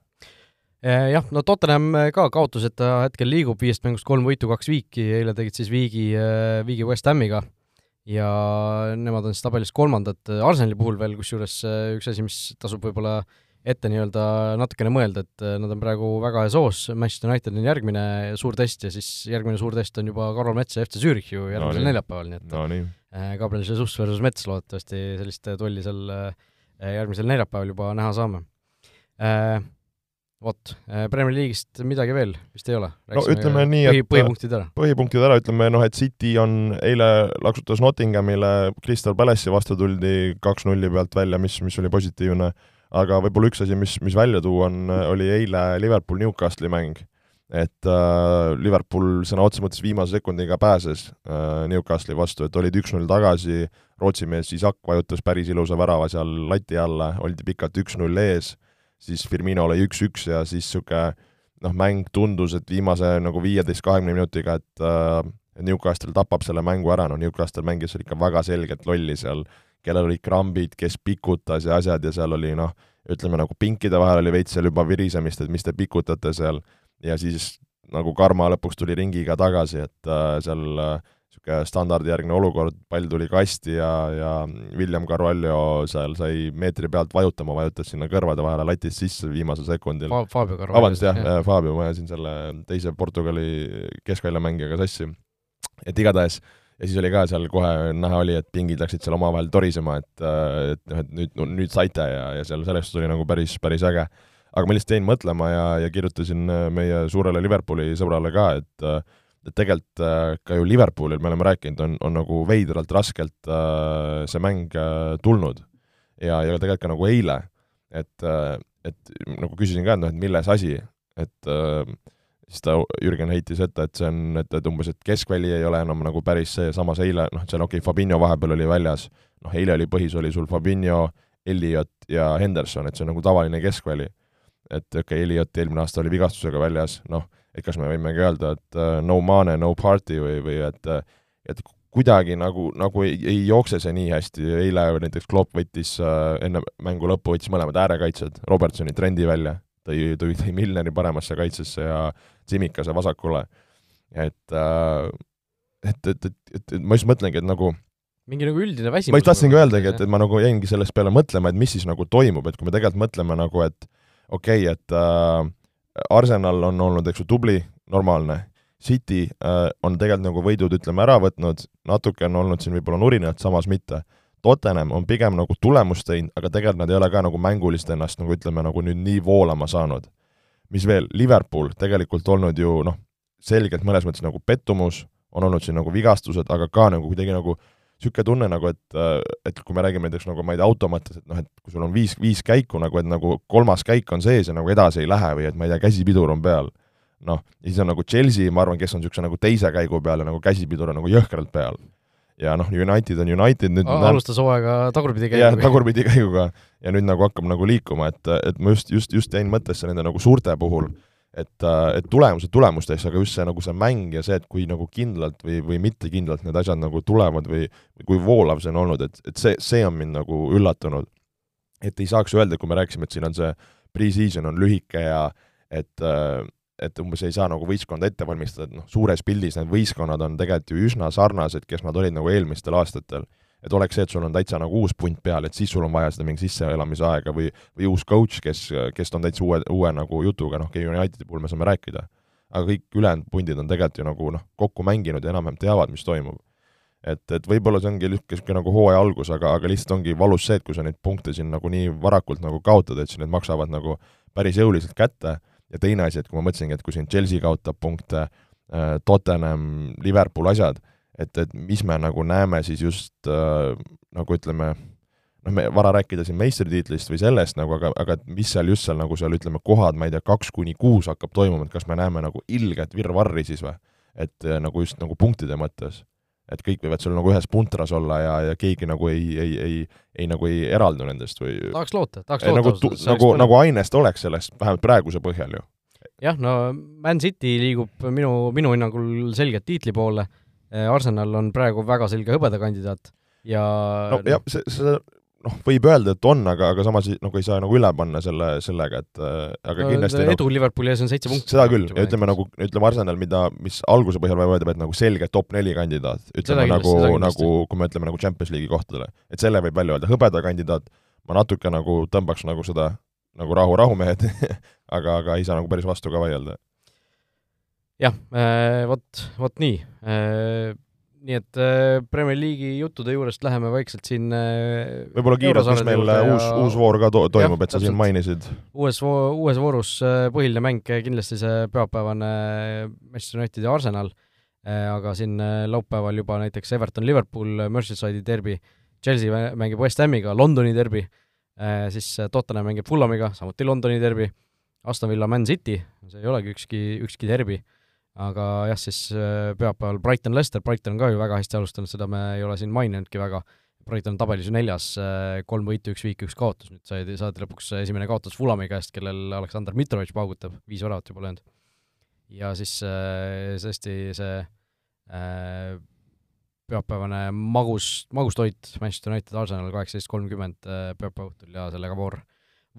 Jah, no Tottenham ka kaotuseta hetkel liigub, viiest mängust kolm võitu, kaks viiki, eile tegid siis viigi, viigi West Hamiga. Ja nemad on siis tabelis kolmandad, Arsenali puhul veel kusjuures üks asi, mis tasub võib-olla äh, ette nii-öelda natukene mõelda, et äh, nad on praegu väga heas hoos, Manchester United on järgmine suur test ja siis järgmine suur test on juba Karol Mets ja FC Zürich ju järgmisel no, neljapäeval, nii et no, nii. Äh, Gabriel Jesus versus Mets loodetavasti sellist tolli seal äh, järgmisel neljapäeval juba näha saame. vot, Premier League'ist midagi veel vist ei ole? no ütleme nii, et põhipunktid ära. põhipunktid ära, ütleme noh, et City on, eile laksutas Nottinghamile, Crystal Palace'i vastu tuldi kaks nulli pealt välja, mis, mis oli positiivne, aga võib-olla üks asi, mis, mis välja tuua on, oli eile Liverpool-Newcastli mäng. et äh, Liverpool sõna otseses mõttes viimase sekundiga pääses äh, Newcastli vastu, et olid üks-null tagasi, Rootsi mees Isak vajutas päris ilusa värava seal lati alla, oldi pikalt üks-null ees siis Firmino oli üks-üks ja siis niisugune noh, mäng tundus, et viimase nagu viieteist, kahekümne minutiga, et äh, Newcastle tapab selle mängu ära, no Newcastle mängis ikka väga selgelt lolli seal, kellel olid krambid, kes pikutas ja asjad ja seal oli noh, ütleme nagu pinkide vahel oli veits seal juba virisemist, et mis te pikutate seal, ja siis nagu Karma lõpuks tuli ringiga tagasi, et äh, seal äh, niisugune standardijärgne olukord, pall tuli kasti ja, ja William Carvalho seal sai meetri pealt vajutama, vajutas sinna kõrvade vahele latist sisse viimasel sekundil Fa. Fabio Carvalho. vabandust, jah ja., Fabio, ma ajasin selle teise Portugali keskväljamängijaga sassi. et igatahes, ja siis oli ka seal kohe näha oli, et pingid läksid seal omavahel torisema, et, et noh, et nüüd, nüüd saite ja, ja seal sellest tuli nagu päris, päris äge. aga ma lihtsalt jäin mõtlema ja, ja kirjutasin meie suurele Liverpooli sõbrale ka, et et tegelikult äh, ka ju Liverpoolil, me oleme rääkinud, on, on nagu veidralt raskelt äh, see mäng äh, tulnud. ja, ja tegelikult ka nagu eile, et, et nagu küsisin ka, et noh, et milles asi, et siis ta, Jürgen heitis ette, et see on, et, et umbes, et keskväli ei ole enam nagu päris see, samas eile, noh, seal okei okay,, Fabinho vahepeal oli väljas, noh, eile oli põhis, oli sul Fabinho, Elliot ja Henderson, et see on nagu tavaline keskväli. et okei okay,, Elliot eelmine aasta oli vigastusega väljas, noh et kas me võimegi öelda, et uh, no money, no party või, või et et kuidagi nagu, nagu ei, ei jookse see nii hästi, eile näiteks Klopp võttis uh, enne mängu lõppu, võttis mõlemad äärekaitsjad, Robertsoni trendi välja, tõi, tõi, tõi Milneri paremasse kaitsesse ja Tsimikase vasakule. et uh, et, et, et, et, et ma just mõtlengi, et nagu mingi nagu üldine väsimus. ma just tahtsingi öeldagi, et, et ma nagu jäingi sellest peale mõtlema, et mis siis nagu toimub, et kui me tegelikult mõtleme nagu, et okei okay,, et äh, Arsenal on olnud, eks ju, tubli, normaalne, City äh, on tegelikult nagu võidud, ütleme, ära võtnud, natuke on olnud siin võib-olla nurinat, samas mitte. Tottenham on pigem nagu tulemust teinud, aga tegelikult nad ei ole ka nagu mängulist ennast nagu ütleme, nagu nüüd nii voolama saanud. Mis veel, Liverpool tegelikult olnud ju noh, selgelt mõnes mõttes nagu pettumus, on olnud siin nagu vigastused, aga ka nagu kuidagi nagu niisugune tunne nagu, et, et kui me räägime näiteks nagu ma ei tea, auto mõttes, et noh, et kui sul on viis, viis käiku nagu, et nagu kolmas käik on sees ja nagu edasi ei lähe või et ma ei tea, käsipidur on peal, noh, ja siis on nagu Chelsea, ma arvan, kes on niisuguse nagu teise käigu peal ja nagu käsipidur on nagu jõhkralt peal. Ja noh, United on United nüüd alustas hooaega tagurpidi käiguga. jah, tagurpidi käiguga ja nüüd nagu hakkab nagu liikuma, et, et ma just, just, just jäin mõttesse nende nagu suurte puhul et, et tulemused tulemusteks, aga just see nagu see mäng ja see, et kui nagu kindlalt või, või mittekindlalt need asjad nagu tulevad või, või kui voolav see on olnud, et, et see, see on mind nagu üllatunud. et ei saaks öelda, kui me rääkisime, et siin on see pre-season on lühike ja et äh, et umbes ei saa nagu võistkonda ette valmistada, et noh, suures pildis need võistkonnad on tegelikult ju üsna sarnased, kes nad olid nagu eelmistel aastatel et oleks see, et sul on täitsa nagu uus punt peal, et siis sul on vaja seda mingi sisseelamise aega või, või uus coach, kes, kes on täitsa uue, uue nagu jutuga, noh, Unitedi puhul me saame rääkida. aga kõik ülejäänud pundid on tegelikult ju nagu noh, kokku mänginud ja enam-vähem teavad, mis toimub. et, et võib-olla see ongi niisugune nagu hooaja algus, aga, aga lihtsalt ongi valus see, et kui sa neid punkte siin nagu nii varakult nagu kaotad, et siis need maksavad nagu päris jõuliselt kätte ja teine asi, et kui ma mõtlesingi, et kui siin Chelsea kaotab punkte, äh, Tottenham, Liverpool, asjad, et, et mis me nagu näeme siis just äh, nagu ütleme, noh, me vara rääkida siin meistritiitlist või sellest nagu, aga, aga mis seal just seal nagu seal ütleme, kohad, ma ei tea, kaks kuni kuus hakkab toimuma, et kas me näeme nagu ilget virvarri siis või? et äh, nagu just nagu punktide mõttes. Et kõik võivad sul nagu ühes puntras olla ja, ja keegi nagu ei, ei, ei, ei nagu ei eraldu nendest või tahaks loota, tahaks loota. nagu, nagu, nagu ainest oleks sellest, vähemalt praeguse põhjal ju. jah, no Man City liigub minu, minu hinnangul selgelt tiitli poole Arsenal on praegu väga selge hõbedakandidaat ja no jah, see, see noh, võib öelda, et on, aga, aga samas nagu ei saa nagu üle panna selle, sellega, et äh, aga no, kindlasti edu no, Liverpooli ees on seitse punkti. seda küll, ja ütleme nagu, ütleme Arsenal, mida, mis alguse põhjal võib öelda, et nagu selge top neli kandidaat, ütleme nagu, nagu kui me ütleme nagu Champions League'i kohtadele. et selle võib välja öelda, hõbedakandidaat, ma natuke nagu tõmbaks nagu seda nagu rahu, rahumehed aga, aga ei saa nagu päris vastu ka vaielda jah, äh, vot, vot nii. Äh, nii et äh, Premier League'i juttude juurest läheme vaikselt siin äh, võib-olla kiirelt, mis meil uus, uus voor ka to toimub, et sa siin mainisid? uues uues voorus äh, põhiline mäng kindlasti see pühapäevane Manchester Unitedi Arsenal, aga siin laupäeval juba näiteks Everton-Liverpool, Merseyside'i derbi, Chelsea mängib West Hamiga, Londoni derbi, siis Tottenham mängib Fulhamiga, samuti Londoni derbi, Aston Villa Man City, see ei olegi ükski, ükski derbi aga jah, siis äh, pühapäeval Brighton-Lester, Brighton on ka ju väga hästi alustanud, seda me ei ole siin maininudki väga, Brighton on tabelis ju neljas, äh, kolm võitu, üks viik, üks kaotus, nüüd said, saadi lõpuks esimene kaotus Fulami käest, kellel Aleksandr Mitrovic paugutab, viis väravat juba löönud. ja siis äh, tõesti see äh, pühapäevane magus, magus toit Manchester United Arsenal kaheksateist kolmkümmend pühapäeva õhtul. Ja sellega voor,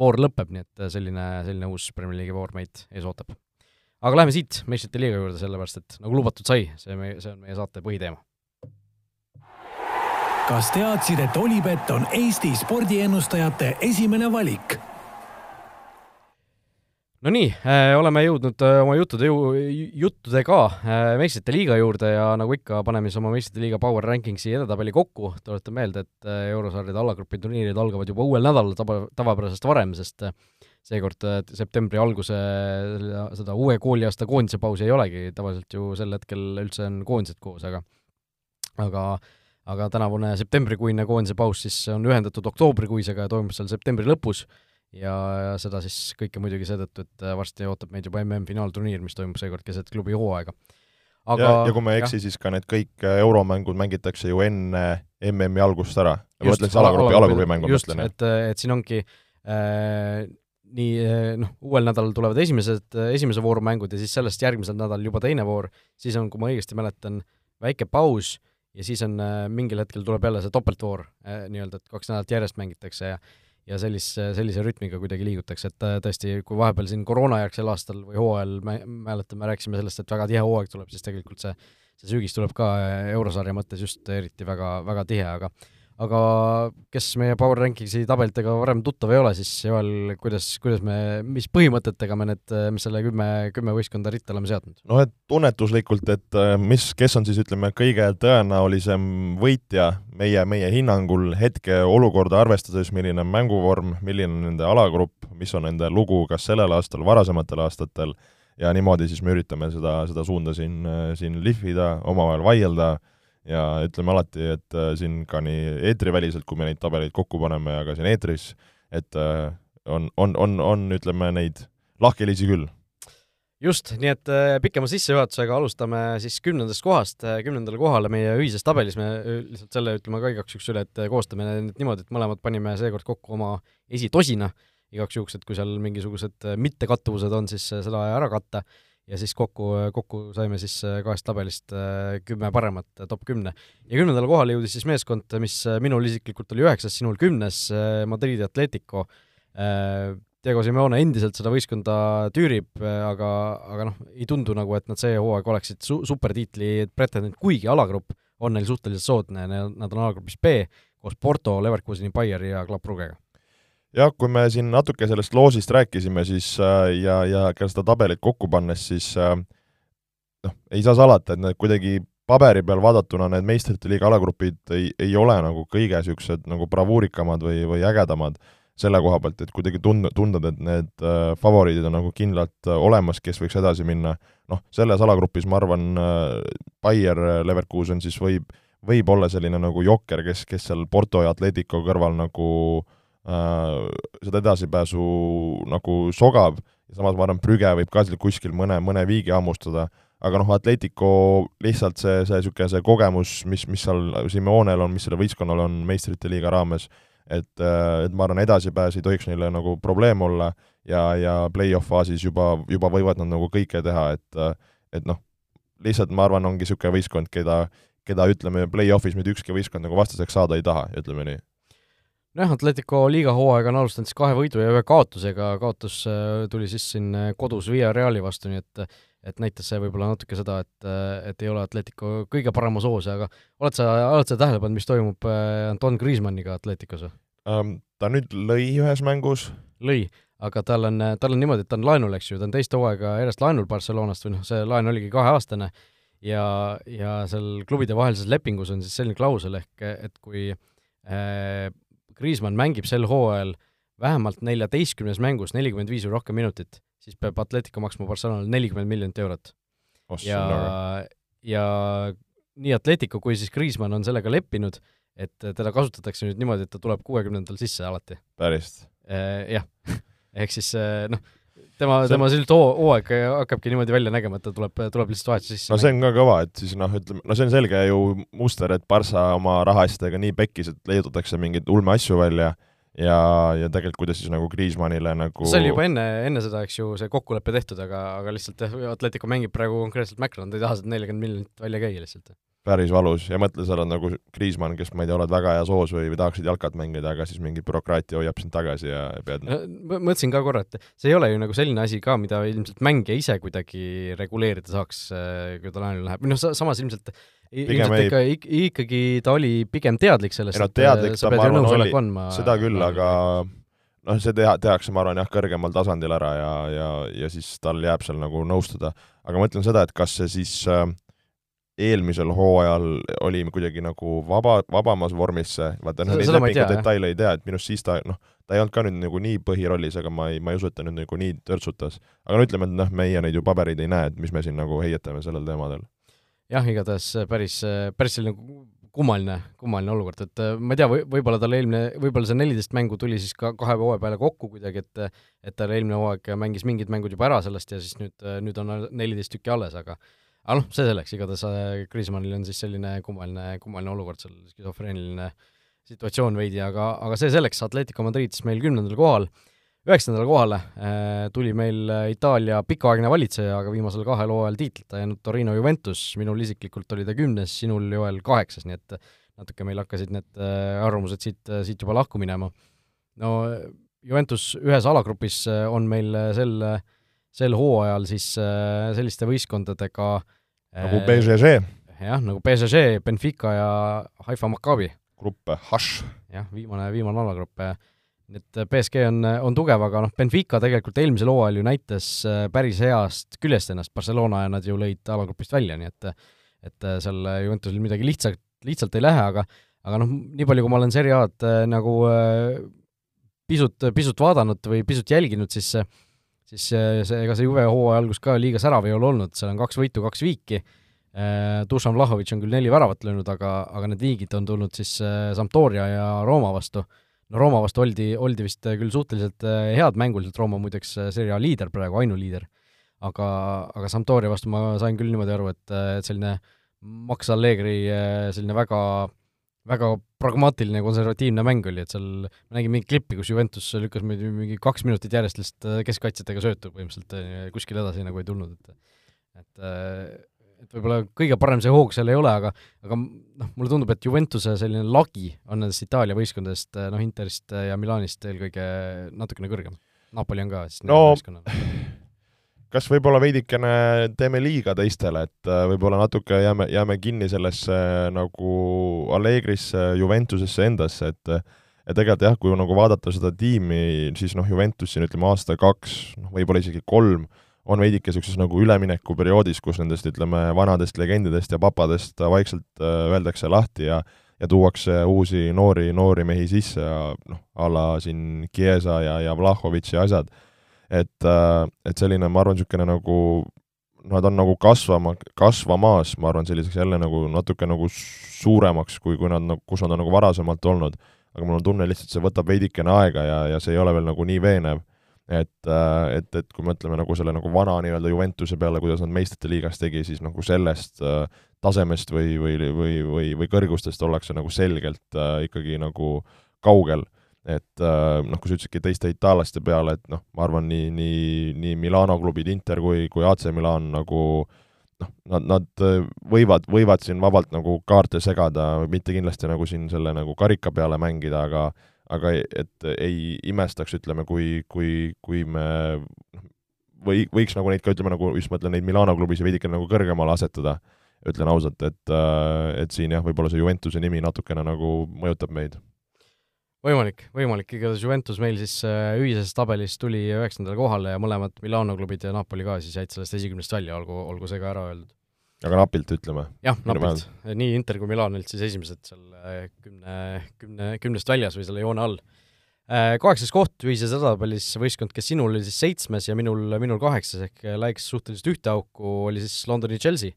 voor lõpeb, nii et selline, selline uus Premier League'i voor meid ees ootab aga läheme siit meistrite liiga juurde, sellepärast et nagu lubatud sai, see meie, see on meie saate põhiteema. kas teadsid, et Olipet on Eesti spordiennustajate esimene valik? no nii äh,, oleme jõudnud äh, oma juttude ju,, juttudega äh, meistrite liiga juurde ja nagu ikka, paneme siis oma meistrite liiga Power Rankingsi edetabeli kokku, tuletan meelde, et eurosarjade alagrupi turniirid algavad juba uuel nädalal tava, tavapärasest varem, sest seekord septembri alguse seda uue kooliaasta koondise pausi ei olegi, tavaliselt ju sel hetkel üldse on koondised koos, aga aga aga tänavune septembrikuine koondise paus siis on ühendatud oktoobrikuisega ja toimub seal septembri lõpus ja, seda siis kõike muidugi seetõttu, et varsti ootab meid juba MM-finaalturniir, mis toimub seekord keset klubi hooaega. aga ja, ja kui ma ei eksi, siis ka need kõik äh, euromängud mängitakse ju enne MM-i algust ära. ma mõtlen siis alagrupi, alagrupi mängu, mõtlen. et, et siin ongi äh, nii eh, noh, uuel nädalal tulevad esimesed, esimese vooru mängud ja siis sellest järgmisel nädalal juba teine voor, siis on, kui ma õigesti mäletan, väike paus ja siis on eh, mingil hetkel tuleb jälle see topeltvoor eh, nii-öelda, et kaks nädalat järjest mängitakse ja ja sellise, sellise rütmiga kuidagi liigutakse, et tõesti, kui vahepeal siin koroonajärgsel aastal või hooajal me mäletame, rääkisime sellest, et väga tihe hooaeg tuleb, siis tegelikult see see sügis tuleb ka eurosarja mõttes just eriti väga, väga tihe, aga aga kes meie Power Rankingsi tabelitega varem tuttav ei ole, siis Joel, kuidas, kuidas me, mis põhimõtetega me need, mis selle kümme, kümme võistkonda ritta oleme seadnud? noh, et tunnetuslikult, et äh, mis, kes on siis ütleme, kõige tõenäolisem võitja meie, meie hinnangul hetkeolukorda arvestades, milline on mänguvorm, milline on nende alagrupp, mis on nende lugu kas sellel aastal, varasematel aastatel, ja niimoodi siis me üritame seda, seda suunda siin, äh, siin lihvida, omavahel vaielda ja ütleme alati, et äh, siin ka nii eetriväliselt, kui me neid tabeleid kokku paneme ja ka siin eetris, et äh, on, on, on, on, ütleme, neid lahkhelisi küll. just, nii et äh, pikema sissejuhatusega alustame siis kümnendast kohast, kümnendale kohale meie ühises tabelis, me lihtsalt selle ütleme ka igaks juhuks üle, et koostame need niimoodi, et mõlemad panime seekord kokku oma esitosina, igaks juhuks, et kui seal mingisugused mittekattuvused on, siis seda ära katta ja siis kokku, kokku saime siis äh, kahest tabelist äh, kümme paremat, äh, top kümne. ja kümnendale kohale jõudis siis meeskond, mis minul isiklikult oli üheksas, sinul kümnes, Madridi Atletico. Diego Simeone endiselt seda võistkonda tüürib, aga, aga noh, ei tundu nagu, et nad see hooaeg oleksid su-, supertiitli pretendent, kuigi alagrupp on neil suhteliselt soodne, nad on alagrupis B koos Porto, Leverkuseni, Bayeri ja Club Brugge'ga jah, kui me siin natuke sellest loosist rääkisime, siis äh, ja, ja ka seda tabelit kokku pannes, siis äh, noh, ei saa salata, et need kuidagi paberi peal vaadatuna need meistrite liiga alagrupid ei, ei ole nagu kõige niisugused nagu bravuurikamad või, või ägedamad selle koha pealt, et kuidagi tund-, tundub, et need äh, favoriidid on nagu kindlalt äh, olemas, kes võiks edasi minna, noh, selles alagrupis ma arvan äh,, Bayer Leverkusen siis võib, võib olla selline nagu jokker, kes, kes seal Porto ja Atletico kõrval nagu äh, seda edasipääsu nagu sogab ja samas ma arvan, Brügge võib ka seal kuskil mõne, mõne viigi hammustada, aga noh, Atletico lihtsalt see, see niisugune see kogemus, mis, mis seal Simeonel on, mis sellel võistkonnal on meistrite liiga raames, et, äh, et ma arvan, edasipääs ei tohiks neile nagu probleem olla ja, ja play-off faasis juba, juba võivad nad nagu kõike teha, et et noh, lihtsalt ma arvan, ongi niisugune võistkond, keda, keda ütleme, play-off'is mitte ükski võistkond nagu vastaseks saada ei taha, ütleme nii nojah, Atletico liiga hooaega on alustanud siis kahe võidu ja ühe kaotusega, kaotus äh, tuli siis siin äh, kodus Via Reali vastu, nii et et näitas see võib-olla natuke seda, et, äh, et ei ole Atletico kõige paremas hoos, aga oled sa, oled sa tähele pannud, mis toimub Anton Griezmanniga Atleticos um,? Ta nüüd lõi ühes mängus. lõi, aga tal on, tal on niimoodi, et ta on laenul, eks ju, ta on teist hooaega järjest laenul Barcelonast või noh, see laen oligi kaheaastane ja, ja seal klubide vahelises lepingus on siis selline klausel ehk et kui äh, Kriismann mängib sel hooajal vähemalt neljateistkümnes mängus nelikümmend viis või rohkem minutit, siis peab Atletico maksma Barcelonale nelikümmend miljonit eurot. ja, ja nii Atletico kui siis Kriismann on sellega leppinud, et teda kasutatakse nüüd niimoodi, et ta tuleb kuuekümnendal sisse alati. päriselt? Äh, jah, ehk siis äh, noh, tema tema see hooaeg hakkabki niimoodi välja nägema, et ta tuleb, tuleb lihtsalt vahetuse sisse. no see on ka kõva, et siis noh, ütleme, no see on selge ju muster, et Barca oma rahaasjadega nii pekkis, et leiutatakse mingeid ulme asju välja ja, ja tegelikult kuidas siis nagu Kriismannile nagu see oli juba enne, enne seda, eks ju, see kokkulepe tehtud, aga, aga lihtsalt jah, Atletico mängib praegu konkreetselt Macron, ta ei taha seda nelikümmend miljonit välja käia lihtsalt. Päris valus ja mõtle, sa oled nagu Kriismann, kes ma ei tea, oled väga heas hoos või, või tahaksid jalkat mängida, aga siis mingi bürokraatia hoiab sind tagasi ja pead mõtlesin ka korra, et see ei ole ju nagu selline asi ka, mida ilmselt mängija ise kuidagi reguleerida saaks, kui ta laenule läheb, või noh, samas ilmselt ilmselt ei... ikka, ikkagi ta oli pigem teadlik sellest, et teadlik, sa pead ju nõusoleku andma. seda küll, aga noh, see teha, tehakse, ma arvan, jah, kõrgemal tasandil ära ja, ja, ja siis tal jääb seal nagu nõustuda. aga ma ütlen seda, et kas see siis äh, eelmisel hooajal oli kuidagi nagu vaba, vabamas vormis see, vaata noh, neid lepingu detaile ei tea, et minu arust siis ta noh, ta ei olnud ka nüüd nagu nii põhirollis, aga ma ei, ma ei usu, et ta nüüd nagu nii törtsutas. aga no ütleme, et noh, meie neid ju pabereid ei näe, et mis me siin nagu heietame sellel teemadel jah, igatahes päris, päris selline kummaline, kummaline olukord, et äh, ma ei tea, või võib-olla tal eelmine, võib-olla see neliteist mängu tuli siis ka kahe hooaja peale kokku kuidagi, et et tal eelmine hooaeg mängis mingid mängud juba ära sellest ja siis nüüd, nüüd on neliteist tükki alles, aga aga noh, see selleks, igatahes Kriismannil äh, on siis selline kummaline, kummaline olukord seal, skisofreeniline situatsioon veidi, aga, aga see selleks, Atletico Madrid siis meil kümnendal kohal üheksandale kohale äh, tuli meil äh, Itaalia pikaaegne valitseja, aga viimasel kahel hooajal tiitlita jäänud Torino Juventus, minul isiklikult oli ta kümnes, sinul, Joel, kaheksas, nii et natuke meil hakkasid need äh, arvamused siit, siit juba lahku minema. no Juventus ühes alagrupis on meil sel, sel hooajal siis selliste võistkondadega nagu BGG. jah, nagu BGG, Benfica ja Haifa Maccabi. grupp H. jah, viimane, viimane alagrupp et BSG on, on tugev, aga noh, Benfica tegelikult eelmisel hooajal ju näitas äh, päris heast küljest ennast Barcelona ja nad ju lõid alagrupist välja, nii et et äh, seal Juventusel midagi lihtsalt, lihtsalt ei lähe, aga aga noh, nii palju, kui ma olen Serie A-d äh, nagu pisut, pisut vaadanud või pisut jälginud, siis siis see, ega see Juve hooaja algus ka liiga särav ei ole olnud, seal on kaks võitu, kaks viiki, Dušan Vlahovic on küll neli väravat löönud, aga, aga need viigid on tulnud siis Sampdoria ja Rooma vastu. No Rooma vastu oldi, oldi vist äh, küll suhteliselt äh, head mänguliselt, Rooma muideks äh, Serie A liider praegu, ainuliider, aga, aga Sampdoria vastu ma sain küll niimoodi aru, et, et selline Max Allegri selline väga, väga pragmaatiline konservatiivne mäng oli, et seal ma nägin mingit klippi, kus Juventus lükkas mingi kaks minutit järjest lihtsalt keskkaitsjatega söötu põhimõtteliselt, kuskile edasi nagu ei tulnud, et et et võib-olla kõige parem see hoog seal ei ole, aga aga noh, mulle tundub, et Juventuse selline lagi on nendest Itaalia võistkondadest, noh, Interist ja Milanist eelkõige natukene kõrgem. Napoli on ka siis no kas võib-olla veidikene teeme liiga teistele, et äh, võib-olla natuke jääme, jääme kinni sellesse nagu Allegrisse, Juventusesse endasse, et ja tegelikult jah, kui nagu vaadata seda tiimi, siis noh, Juventus siin ütleme aasta-kaks, noh võib-olla isegi kolm, on veidike niisuguses nagu üleminekuperioodis, kus nendest, ütleme, vanadest legendidest ja papadest vaikselt äh, öeldakse lahti ja ja tuuakse uusi noori, noori mehi sisse ja noh, a la siin Chiesa ja, ja Vlahovic ja asjad. Et, äh, et selline, ma arvan, niisugune nagu nad on nagu kasvama, kasvamas, ma arvan, selliseks jälle nagu natuke nagu suuremaks, kui, kui nad, kus nad on nagu varasemalt olnud. aga mul on tunne lihtsalt, see võtab veidikene aega ja, ja see ei ole veel nagu nii veenev et, äh, et, et kui mõtleme nagu selle nagu vana nii-öelda Juventuse peale, kuidas nad meistrite liigas tegi, siis nagu sellest äh, tasemest või, või, või, või, või kõrgustest ollakse nagu selgelt äh, ikkagi nagu kaugel. Et äh, noh, kui sa ütlesidki teiste itaallaste peale, et noh, ma arvan, nii, nii, nii Milano klubid, Inter kui, kui AC Milan nagu noh, nad, nad äh, võivad, võivad siin vabalt nagu kaarte segada, mitte kindlasti nagu siin selle nagu karika peale mängida, aga aga et ei imestaks, ütleme, kui, kui, kui me noh, või võiks nagu neid ka, ütleme nagu just mõtlen neid Milano klubisid veidike nagu kõrgemale asetada, ütlen ausalt, et, et siin jah, võib-olla see Juventuse nimi natukene nagu mõjutab meid. Võimalik, võimalik, igatahes Juventus meil siis äh, ühises tabelis tuli üheksandale kohale ja mõlemad Milano klubid ja Napoli ka siis jäid sellest esikümnest välja, olgu, olgu see ka ära öeldud aga napilt, ütleme. jah, napilt. nii Inter kui Milan olid siis esimesed seal äh, kümne, kümne, kümnest väljas või selle joone all. Äh, kaheksas koht ühises edetabelis võistkond, kes sinul oli siis seitsmes ja minul, minul kaheksas, ehk läks suhteliselt ühte auku, oli siis Londoni Chelsea.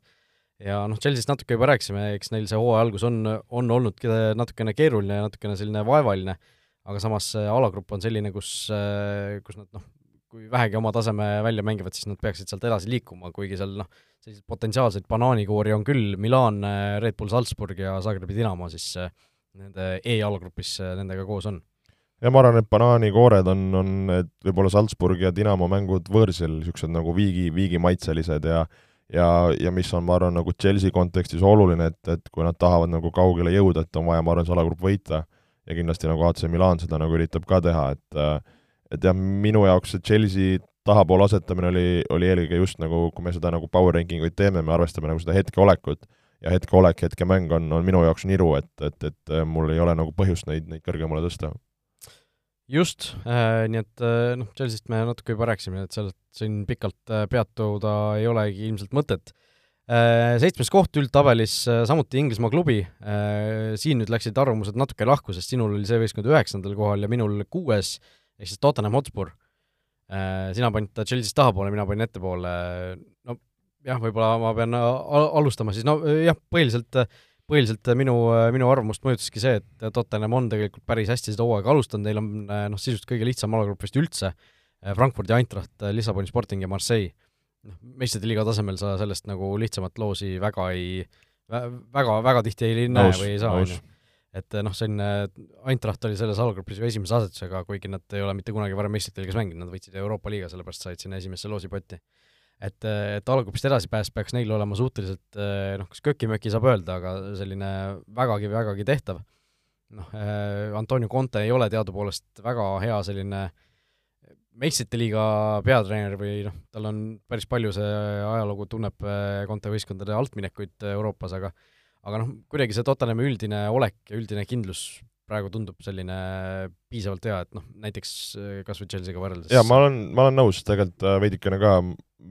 Ja noh, Chelsea'st natuke juba rääkisime, eks neil see hooaja algus on, on olnud natukene keeruline ja natukene selline vaevaline, aga samas alagrupp on selline, kus, kus nad noh, kui vähegi oma taseme välja mängivad, siis nad peaksid sealt edasi liikuma, kuigi seal noh, selliseid potentsiaalseid banaanikoori on küll, Milan, Red Bull Salzburg ja Zagrebi Dinamo siis äh, nende E-jalgrupis äh, nendega koos on. ja ma arvan, et banaanikoored on, on võib-olla Salzburg ja Dinamo mängud võõrsil, niisugused nagu viigi, viigimaitselised ja ja, ja mis on, ma arvan, nagu Chelsea kontekstis oluline, et, et kui nad tahavad nagu kaugele jõuda, et on vaja, ma arvan, see alagrupp võita ja kindlasti nagu AC Milan seda nagu üritab ka teha, et äh, et jah, minu jaoks see Chelsea tahapoole asetamine oli, oli eelkõige just nagu, kui me seda nagu power ranking uid teeme, me arvestame nagu seda hetkeolekut ja hetkeolek, hetkemäng on, on minu jaoks niru, et, et, et mul ei ole nagu põhjust neid, neid kõrgemale tõsta. Just. Äh,, nii et äh, noh, Chelsea'st me natuke juba rääkisime, et sealt siin pikalt äh, peatuda ei olegi ilmselt mõtet. Äh,. Seitsmes koht üldtabelis äh, samuti Inglismaa klubi. Äh,, siin nüüd läksid arvamused natuke lahku, sest sinul oli see võistkond üheksandal kohal ja minul kuues äh,, ehk siis Tottenham Hotspur, äh, sina panid ta Chelsea'st tahapoole, mina panin ettepoole, no jah, võib-olla ma pean alustama siis, no jah, põhiliselt, põhiliselt minu, minu arvamust mõjutaski see, et Tottenham on tegelikult päris hästi seda hooaega alustanud, neil on noh, sisuliselt kõige lihtsam alagrupp vist üldse, Frankfurdi Eintracht, Lissaboni Sporting ja Marseille. noh, meistrite liiga tasemel sa sellest nagu lihtsamat loosi väga ei, väga, väga tihti ei näe või ei saa, on ju et noh, selline Eintracht oli selles allgrupis ju esimese asetusega, kuigi nad ei ole mitte kunagi varem meistrite liigas mänginud, nad võitsid Euroopa liiga, sellepärast said sinna esimesse loosipotti. Et, et allgrupist edasipääs peaks neil olema suhteliselt noh, kas köki-möki saab öelda, aga selline vägagi, vägagi tehtav. noh, Antonio Conte ei ole teadupoolest väga hea selline meistrite liiga peatreener või noh, tal on päris palju see ajalugu, tunneb Conte võistkondade altminekuid Euroopas, aga aga noh, kuidagi see Tottenhami üldine olek ja üldine kindlus praegu tundub selline piisavalt hea, et noh, näiteks äh, kas või Chelsea'ga võrreldes. jaa, ma olen, ma olen nõus, tegelikult äh, veidikene ka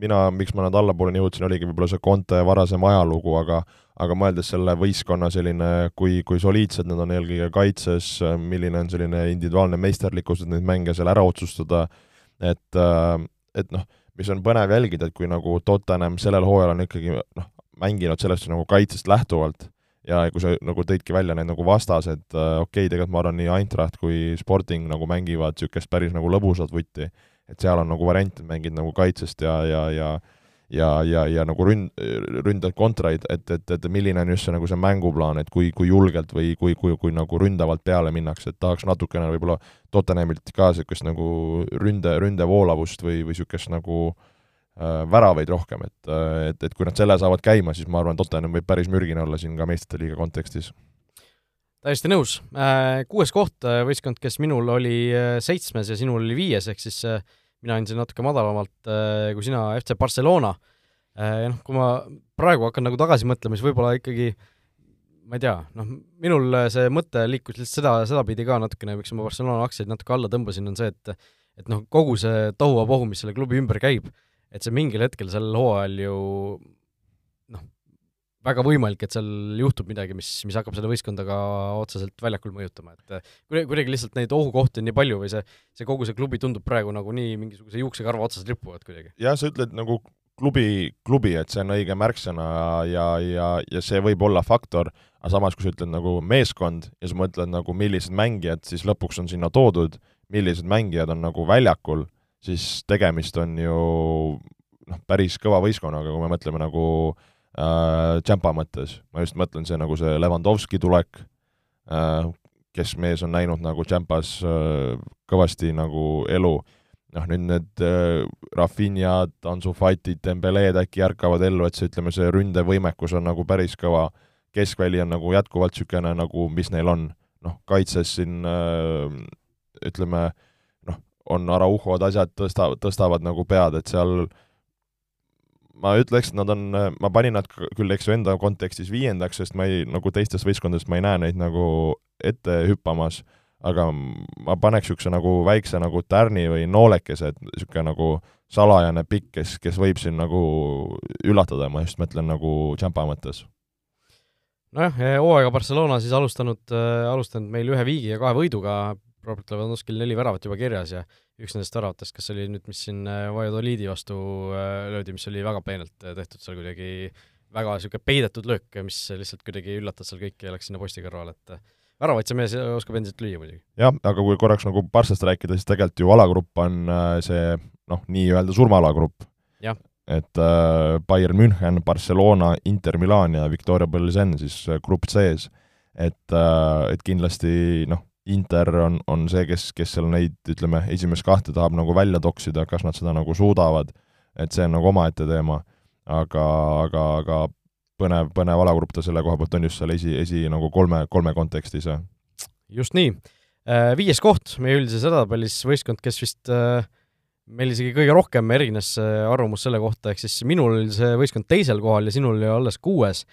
mina, miks ma nad allapoole jõudsin, oligi võib-olla see Conte varasem ajalugu, aga aga mõeldes selle võistkonna selline, kui, kui soliidsed nad on eelkõige kaitses, milline on selline individuaalne meisterlikkus, et neid mänge seal ära otsustada, et äh, et noh, mis on põnev jälgida, et kui nagu Tottenham sellel hooajal on ikkagi noh, mänginud sellest nagu kaitsest lähtuvalt ja kui sa nagu tõidki välja need nagu vastased, äh, okei okay,, tegelikult ma arvan, nii Eintracht kui Sporting nagu mängivad niisugust päris nagu lõbusat vutti, et seal on nagu variant, et mängid nagu kaitsest ja, ja, ja ja, ja, ja nagu ründ-, ründad kontraid, et, et, et milline on just see nagu see mänguplaan, et kui, kui julgelt või kui, kui, kui nagu ründavalt peale minnakse, et tahaks natukene võib-olla Tottenhamilt ka niisugust nagu ründe, ründevoolavust või, või niisugust nagu äh, väravaid rohkem, et, äh, et, et kui nad selle saavad käima, siis ma arvan, Tottenham võib päris mürgine olla siin ka meistrite liiga kontekstis. täiesti nõus. Äh, kuues koht, võistkond, kes minul oli seitsmes ja sinul oli viies, ehk siis mina andsin natuke madalamalt kui sina, FC Barcelona. noh, kui ma praegu hakkan nagu tagasi mõtlema, siis võib-olla ikkagi ma ei tea, noh, minul see mõte liikus lihtsalt seda, sedapidi ka natukene, miks ma Barcelona aktsiaid natuke alla tõmbasin, on see, et et noh, kogu see tohuvabohu, mis selle klubi ümber käib, et see mingil hetkel sel hooajal ju noh, väga võimalik, et seal juhtub midagi, mis, mis hakkab seda võistkonda ka otseselt väljakul mõjutama, et kuidagi, kuidagi lihtsalt neid ohukohti on nii palju või see, see kogu see klubi tundub praegu nagu nii mingisuguse juuksekarva otsas ripuvad kuidagi. jah, sa ütled nagu klubi, klubi, et see on õige märksõna ja, ja, ja see võib olla faktor, aga samas, kui sa ütled nagu meeskond ja sa mõtled nagu millised mängijad siis lõpuks on sinna toodud, millised mängijad on nagu väljakul, siis tegemist on ju noh, päris kõva võistkonnaga, kui me mõtleme nagu äh, Tšampa mõttes, ma just mõtlen see nagu see Levandovski tulek äh,, kes mees on näinud nagu Tšampas äh, kõvasti nagu elu, noh nüüd need äh, Rafinhad, Ansu Fatid, Dembeleed äkki ärkavad ellu, et see, ütleme, see ründevõimekus on nagu päris kõva, keskväli on nagu jätkuvalt niisugune nagu, mis neil on, noh, kaitses siin äh, ütleme äh, on Arauhod, asjad tõsta, tõstavad nagu pead, et seal ma ütleks, et nad on, ma panin nad küll, eks ju, enda kontekstis viiendaks, sest ma ei, nagu teistest võistkondadest ma ei näe neid nagu ette hüppamas, aga ma paneks niisuguse nagu väikse nagu tärni või noolekese, et niisugune nagu salajane pikk, kes, kes võib siin nagu üllatada, ma just mõtlen nagu Champa mõttes. nojah, hooaega Barcelona siis alustanud äh,, alustanud meil ühe viigi ja kahe võiduga, Robert Lewandowskil neli väravat juba kirjas ja üks nendest väravatest, kas oli nüüd, mis siin äh, Valladoliidi vastu äh, löödi, mis oli väga peenelt äh, tehtud seal kuidagi väga niisugune peidetud löök, mis lihtsalt kuidagi üllatas seal kõiki ja läks sinna posti kõrvale, et väravaid see mees oskab endiselt lüüa muidugi. jah, aga kui korraks nagu Barssast rääkida, siis tegelikult ju alagrupp on see noh, nii-öelda surmaalagrupp. et äh, Bayern München, Barcelona, Inter Milan ja Victoria Pilsen siis grupp sees. et äh,, et kindlasti noh, Inter on, on see, kes, kes seal neid, ütleme, esimest kahte tahab nagu välja toksida, kas nad seda nagu suudavad, et see on nagu omaette teema, aga, aga, aga põnev, põnev alagrupp ta selle koha pealt on just seal esi, esi nagu kolme, kolme kontekstis. just nii. Viies koht meie üldises edetabelis võistkond, kes vist meil isegi kõige rohkem erines arvamus selle kohta, ehk siis minul oli see võistkond teisel kohal ja sinul oli alles kuues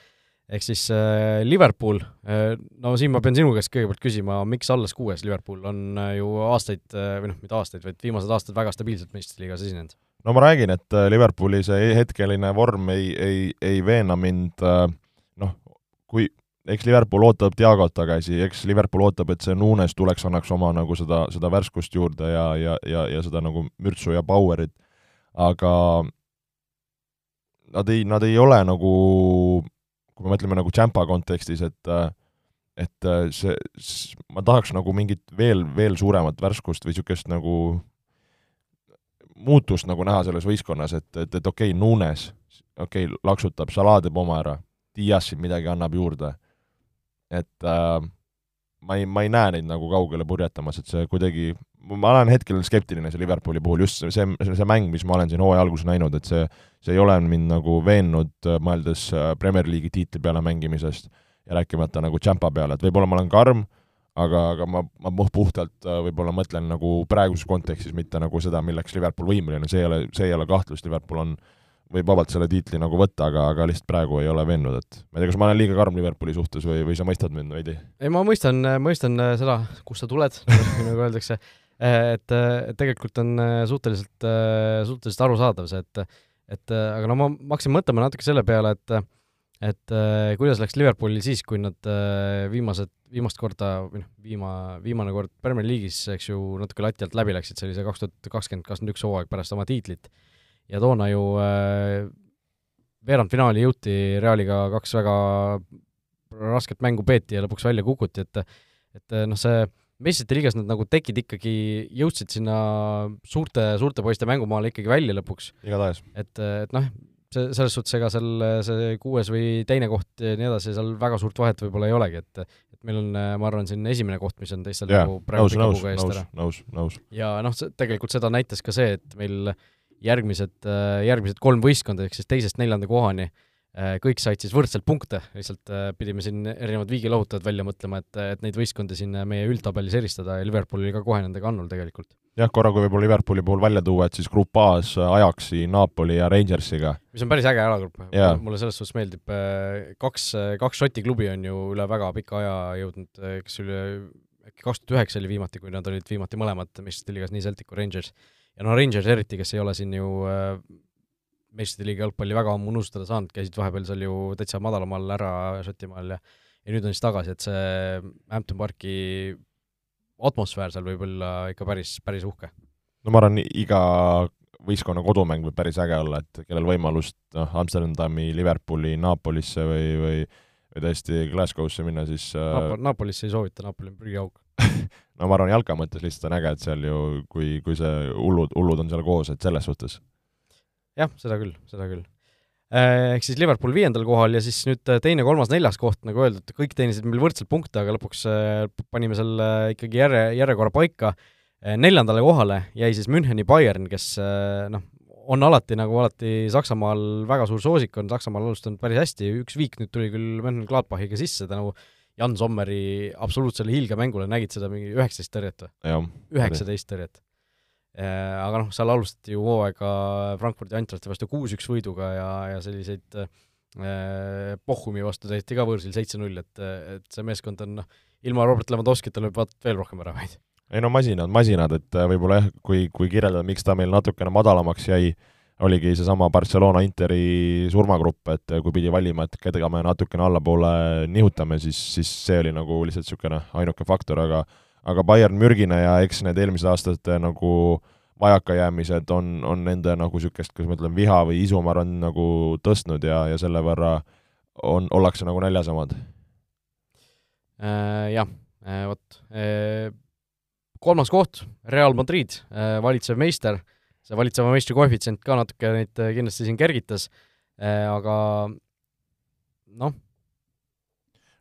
ehk siis äh, Liverpool äh,, no siin ma pean sinu käest kõigepealt küsima, miks alles kuues Liverpool on äh, ju aastaid äh, või noh, mitte aastaid, vaid viimased aastad väga stabiilselt meistriliigas esinenud? no ma räägin, et äh, Liverpooli see hetkeline vorm ei, ei, ei veena mind äh, noh, kui eks Liverpool ootab Diagot tagasi, eks Liverpool ootab, et see Nunes tuleks, annaks oma nagu seda, seda värskust juurde ja, ja, ja, ja seda nagu mürtsu ja power'it, aga nad ei, nad ei ole nagu kui me mõtleme nagu Champa kontekstis, et et see, ma tahaks nagu mingit veel, veel suuremat värskust või niisugust nagu muutust nagu näha selles võistkonnas, et, et, et okei okay,, Nunes, okei okay,, laksutab, Salah teeb oma ära, Dias siin midagi annab juurde, et äh, ma ei, ma ei näe neid nagu kaugele purjetamas, et see kuidagi, ma olen hetkel skeptiline see Liverpooli puhul, just see, see, see mäng, mis ma olen siin hooaja alguses näinud, et see, see ei ole mind nagu veennud, äh, mõeldes äh, Premier League'i tiitli peale mängimisest ja rääkimata nagu Champa peale, et võib-olla ma olen karm, aga, aga ma, ma puhtalt äh, võib-olla mõtlen nagu praeguses kontekstis, mitte nagu seda, milleks Liverpool võimeline, see ei ole, see ei ole kahtlus, Liverpool on võib vabalt selle tiitli nagu võtta, aga, aga lihtsalt praegu ei ole veennud, et ma ei tea, kas ma olen liiga karm Liverpooli suhtes või, või sa mõistad mind veidi? ei, ma mõistan, mõistan seda, kust sa tuled nagu öeldakse, et, tegelikult on suhteliselt, suhteliselt arusaadav see, et et aga no ma, ma hakkasin mõtlema natuke selle peale, et et kuidas läks Liverpoolil siis, kui nad viimased, viimast korda või noh, viima, viimane kord Premier League'is, eks ju, natuke lati alt läbi läksid, see oli see kaks tuhat kakskümmend, kakskümmend üks hooaeg pärast oma tiitlit. Ja toona ju äh, veerandfinaali jõuti Realiga kaks väga rasket mängu peeti ja lõpuks välja kukuti, et et noh, see meistrite liigas nad nagu tekid ikkagi jõudsid sinna suurte, suurte poiste mängumaale ikkagi välja lõpuks. igatahes. et, et noh, see, selles suhtes ega seal see kuues või teine koht ja nii edasi, seal väga suurt vahet võib-olla ei olegi, et et meil on, ma arvan, siin esimene koht, mis on teistel yeah, nagu praegu pika puuga eest ära. nõus, nõus. ja noh, tegelikult seda näitas ka see, et meil järgmised, järgmised kolm võistkonda, ehk siis teisest neljanda kohani, äh, kõik said siis võrdselt punkte, lihtsalt äh, pidime siin erinevad viigilohutajad välja mõtlema, et, et neid võistkondi siin meie üldtabelis eristada ja Liverpool oli ka kohe nende kannul tegelikult. jah, korra kui võib-olla Liverpooli puhul välja tuua, et siis grupp A-s Ajaxi, Napoli ja Rangersiga. mis on päris äge alagrupp mulle selles suhtes meeldib, kaks, kaks Šoti klubi on ju üle väga pika aja jõudnud, kas üle äkki kaks tuhat üheksa oli viimati, kui nad olid viimati mõlemad meistrite liigas, nii Celtic kui Rangers ja noh, Rangers eriti, kes ei ole siin ju äh, meistrite liiga jalgpalli väga ammu unustada saanud, käisid vahepeal seal ju täitsa madalamal ära Šotimaal ja ja nüüd on siis tagasi, et see Hampton Parki atmosfäär seal võib olla ikka päris, päris uhke. no ma arvan, iga võistkonna kodumäng võib päris äge olla, et kellel võimalust noh, Amsterdami, Liverpooli, Napolisse või, või või tõesti Glasgow'sse minna, siis äh, Napo-, Napolisse ei soovita, Napoli on prügiauk no ma arvan, jalka mõttes lihtsalt on äge, et seal ju, kui, kui see hullud, hullud on seal koos, et selles suhtes. Jah, seda küll, seda küll. Äh, ehk siis Liverpool viiendal kohal ja siis nüüd äh, teine, kolmas, neljas koht, nagu öeldud, kõik teenisid meil võrdselt punkte, aga lõpuks äh, panime selle ikkagi järje, järjekorra paika. neljandale kohale jäi siis Müncheni Bayern, kes noh, on alati nagu alati Saksamaal väga suur soosik, on Saksamaal alustanud päris hästi, üks viik nüüd tuli küll Mönchengladbachiga sisse tänu nagu Jan Sommeri absoluutsele hiilgemängule, nägid seda mingi üheksateist tõrjet või? üheksateist tõrjet. Äh, aga noh, seal alustati ju hooaega Frankfurdi Eintrachti vastu kuus-üks võiduga ja, ja selliseid äh, Pohhumi vastu tehti ka võõrsil seitse-null, et, et see meeskond on noh, ilma Robert Lewandowskita lööb vaat veel rohkem väravaid. ei no masinad, masinad, et äh, võib-olla jah, kui, kui kirjeldada, miks ta meil natukene madalamaks jäi, oligi seesama Barcelona Interi surmagrupp, et kui pidi valima, et keda me natukene allapoole nihutame, siis, siis see oli nagu lihtsalt niisugune ainuke faktor, aga aga Bayern mürgine ja eks need eelmised aastate nagu vajakajäämised on, on nende nagu niisugust, kuidas ma ütlen, viha või isu, ma arvan, nagu tõstnud ja, ja selle võrra on, ollakse nagu näljasamad äh,. Jah, äh, vot äh, kolmas koht, Real Madrid, äh, valitsev meister see valitseva meistri koefitsient ka natuke neid äh, kindlasti siin kergitas, äh, aga noh.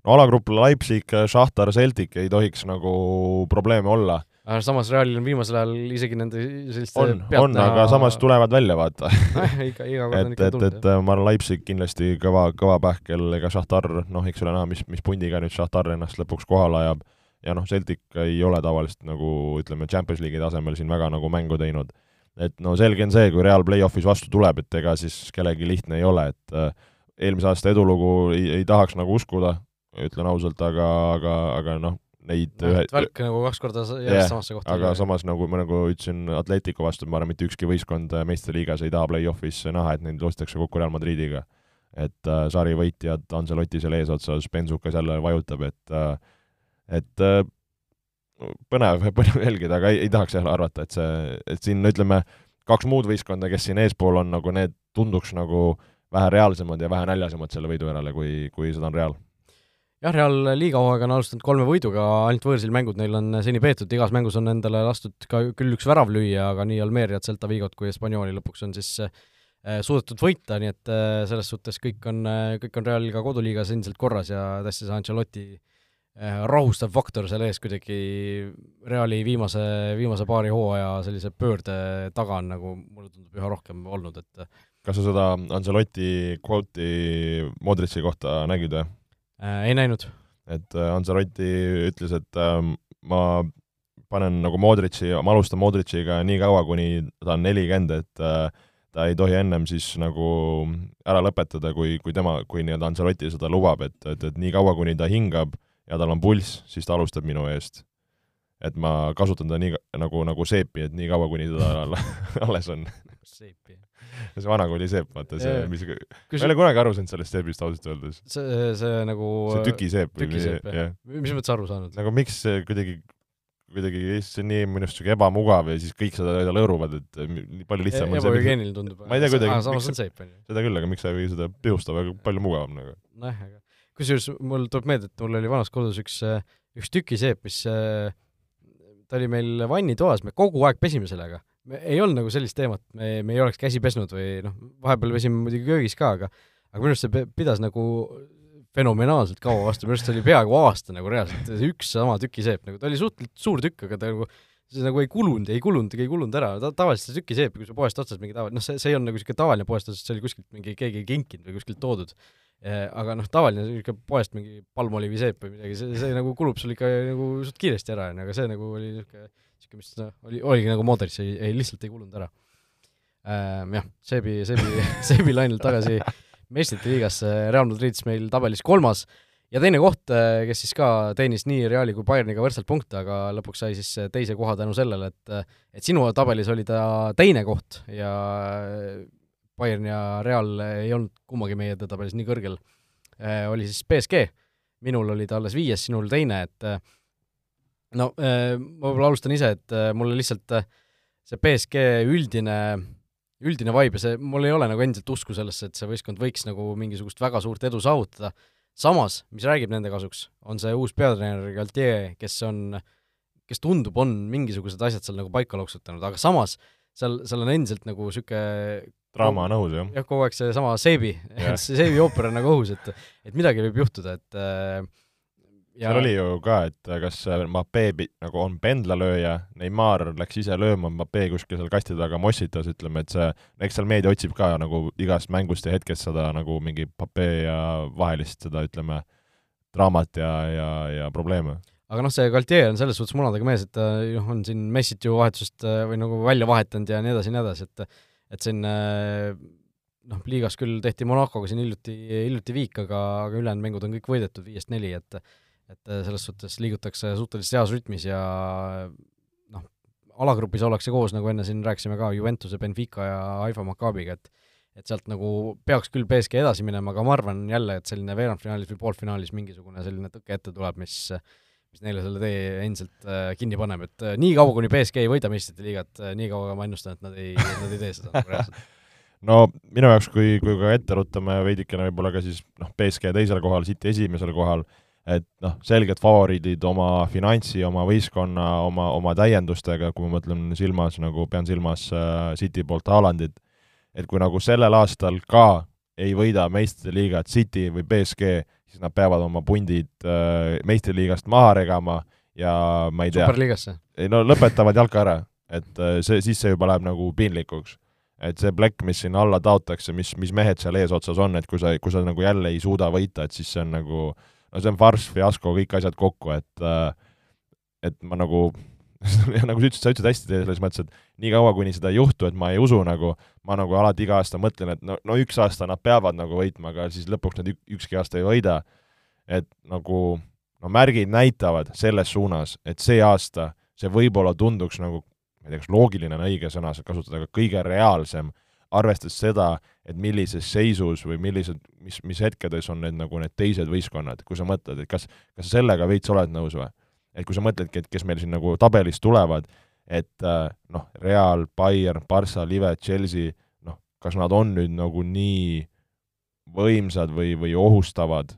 No alagrupp Leipzig, Šahtar, Celtic ei tohiks nagu probleeme olla. Samas Realil on viimasel ajal isegi nende selliste on, on, aga samas tulevad välja, vaata. Ikka, iga kord on ikka tulnud. et, et ma arvan, Leipzig kindlasti kõva, kõva pähkel, ega Šahtar, noh, eks ole näha, mis, mis pundiga nüüd Šahtar ennast lõpuks kohale ajab, ja noh, Celtic ei ole tavaliselt nagu ütleme, Champions League'i tasemel siin väga nagu mängu teinud. Et no selge on see, kui Real play-off'is vastu tuleb, et ega siis kellelgi lihtne ei ole, et äh, eelmise aasta edulugu ei, ei tahaks nagu uskuda, ütlen ausalt, aga, aga, aga noh, neid no, ühe välk nagu kaks korda järjest yeah, samasse kohta. aga samas, nagu ma nagu ütlesin Atletico vastu, ma arvan, mitte ükski võistkond meistriliigas ei taha play-off'is näha, et neid lustakse kokku Real Madridiga. et äh, sari võitjad, Ancelotti seal eesotsas, Benzukas jälle vajutab, et äh, et äh, põnev, põnev jälgida, aga ei, ei tahaks jah arvata, et see, et siin ütleme, kaks muud võistkonda, kes siin eespool on, nagu need tunduks nagu vähe reaalsemad ja vähe näljasemad selle võidu järele, kui, kui seda on Real. Jah, Real liiga hooaega on alustanud kolme võiduga, ainult võõrsil mängud neil on seni peetud, igas mängus on endale lastud ka küll üks värav lüüa, aga nii Almeriat, Celta Vigot kui Hispaanioli lõpuks on siis äh, suudetud võita, nii et äh, selles suhtes kõik on, äh, kõik on Real ka koduliigas endiselt korras ja tõesti see Ancelotti rahustav faktor seal ees kuidagi Reali viimase, viimase paari hooaja sellise pöörde taga on nagu mulle tundub üha rohkem olnud, et kas sa seda Ancelotti kvooti Modritši kohta nägid või äh,? ei näinud. et äh, Ancelotti ütles, et äh, ma panen nagu Modritši, ma alustan Modritšiga nii kaua, kuni ta on nelikümmend, et äh, ta ei tohi ennem siis nagu ära lõpetada, kui, kui tema, kui nii-öelda Ancelotti seda lubab, et, et, et nii kaua, kuni ta hingab, ja tal on pulss, siis ta alustab minu eest. et ma kasutan ta nii nagu, nagu seepi, et nii kaua, kuni teda alles on. seepi. See vanakooli seep, vaata see, mis, ma ei ole kunagi aru saanud sellest seebist ausalt öeldes. see, see nagu see tükiseep. tükiseep, jah. mis mõttes aru saanud? nagu miks see kuidagi kuidagi see on nii minu arust siuke ebamugav ja siis kõik seda, seda lõõruvad, et nii palju lihtsam e ebahügieeniline tundub. ma ei tea kuidagi. samas on seep, on ju. seda küll, aga miks sa ei või seda pihustada, palju mugavam nagu. nojah, aga kusjuures mul tuleb meelde, et mul oli vanas kodus üks, üks tükiseep, mis ta oli meil vannitoas, me kogu aeg pesime sellega. Me ei olnud nagu sellist teemat, me, me ei oleks käsi pesnud või noh, vahepeal pesime muidugi köögis ka, aga aga minu arust see pidas nagu fenomenaalselt kaua vastu, minu arust see oli peaaegu aasta nagu reaalselt, üks sama tükiseep, nagu ta oli suhteliselt suur tükk, aga ta nagu see nagu ei kulunud, ei kulunud, ei kulunud ära, ta tavaliselt see tükiseep, kui sa poest otsas mingi tavaline, noh, see, see ei olnud nagu niisugune tavaline poest otsas, see oli kuskilt mingi, keegi kinkinud või kuskilt toodud. Eh, aga noh, tavaline niisugune poest mingi palmoliivi seep või midagi, see, see nagu kulub sul ikka nagu suht kiiresti ära, onju, aga see nagu oli niisugune, mis noh, oli, oligi nagu Modric, ei, ei lihtsalt ei kulunud ära. Ähm,. Jah, Seebi, Seebi, Seebi lainelt tagasi meistrite liigasse, Real Madrid siis meil tabelis kolmas. Ja teine koht, eh, kes siis ka teenis nii Reali kui Bayerniga võrdselt punkte, aga lõpuks sai siis teise koha tänu sellele, et et sinu tabelis oli ta teine koht ja Bayern ja Real ei olnud kummagi meie edetabelis nii kõrgel, oli siis BSG, minul oli ta alles viies, sinul teine, et no äh, ma võib-olla alustan ise, et mulle lihtsalt see BSG üldine, üldine vibe ja see, mul ei ole nagu endiselt usku sellesse, et see võistkond võiks nagu mingisugust väga suurt edu saavutada, samas, mis räägib nende kasuks, on see uus peatreener Galtier, kes on, kes tundub, on mingisugused asjad seal nagu paika loksutanud, aga samas seal, seal on endiselt nagu niisugune draama on õhus, jah? jah, kogu aeg seesama Seebi yeah. see Seebi ooper on nagu õhus, et et midagi võib juhtuda, et äh. Seal oli ju ka, et kas Mbappé nagu on pendlalööja, Neimar läks ise lööma, Mbappé kuskil seal kasti taga mossitas, ütleme, et see, eks seal meedia otsib ka nagu igast mängust ja hetkest seda nagu mingi Mbappé ja vahelist seda, ütleme, draamat ja, ja, ja probleeme. Aga noh, see Galtier on selles suhtes munadega mees, et ta noh, on siin Messit ju vahetusest või nagu välja vahetanud ja nii edasi ja nii edasi, et et siin äh, noh, liigas küll tehti Monacoga siin hiljuti, hiljuti viik, aga, aga ülejäänud mängud on kõik võidetud viiest neli, et et selles suhtes liigutakse suhteliselt heas rütmis ja noh, alagrupis ollakse koos, nagu enne siin rääkisime ka, Juventuse, Benfica ja Haifa Maccabiga, et et sealt nagu peaks küll BSG edasi minema, aga ma arvan jälle, et selline veerandfinaalis või poolfinaalis mingisugune selline tõke ette tuleb, mis mis neile selle tee endiselt äh, kinni paneb, et äh, nii kaua, kuni BSG ei võida meistrite liigat äh,, nii kaua ma ennustan, et nad ei, nad ei tee seda nagu reaalselt. No minu jaoks, kui, kui ka ette rutame veidikene võib-olla ka siis noh, BSG teisel kohal, City esimesel kohal, et noh, selged favoriidid oma finantsi, oma võistkonna, oma, oma täiendustega, kui ma mõtlen silmas nagu, pean silmas äh, City poolt Haalandit, et kui nagu sellel aastal ka ei võida meistrite liigat City või BSG, siis nad peavad oma pundid äh, meistriliigast maha regama ja ma ei tea. superliigasse? ei no lõpetavad jalka ära, et äh, see, siis see juba läheb nagu piinlikuks. et see plekk, mis sinna alla taotakse, mis, mis mehed seal eesotsas on, et kui sa, kui sa nagu jälle ei suuda võita, et siis see on nagu, no see on farss, fiasko, kõik asjad kokku, et äh, et ma nagu nagu sa ütlesid, sa ütlesid hästi selles mõttes, et niikaua, kuni seda ei juhtu, et ma ei usu nagu, ma nagu alati iga aasta mõtlen, et no, no üks aasta nad peavad nagu võitma, aga siis lõpuks nad ükski aasta ei võida. et nagu no märgid näitavad selles suunas, et see aasta see võib-olla tunduks nagu, ma ei tea, kas loogiline on õige sõna kasutada, aga kõige reaalsem, arvestades seda, et millises seisus või millised, mis, mis hetkedes on need nagu need teised võistkonnad, kui sa mõtled, et kas, kas sa sellega veits oled nõus või? et kui sa mõtledki, et kes meil siin nagu tabelis tulevad, et äh, noh, Real, Bayern, Barca, Live, Chelsea, noh, kas nad on nüüd nagu nii võimsad või, või ohustavad,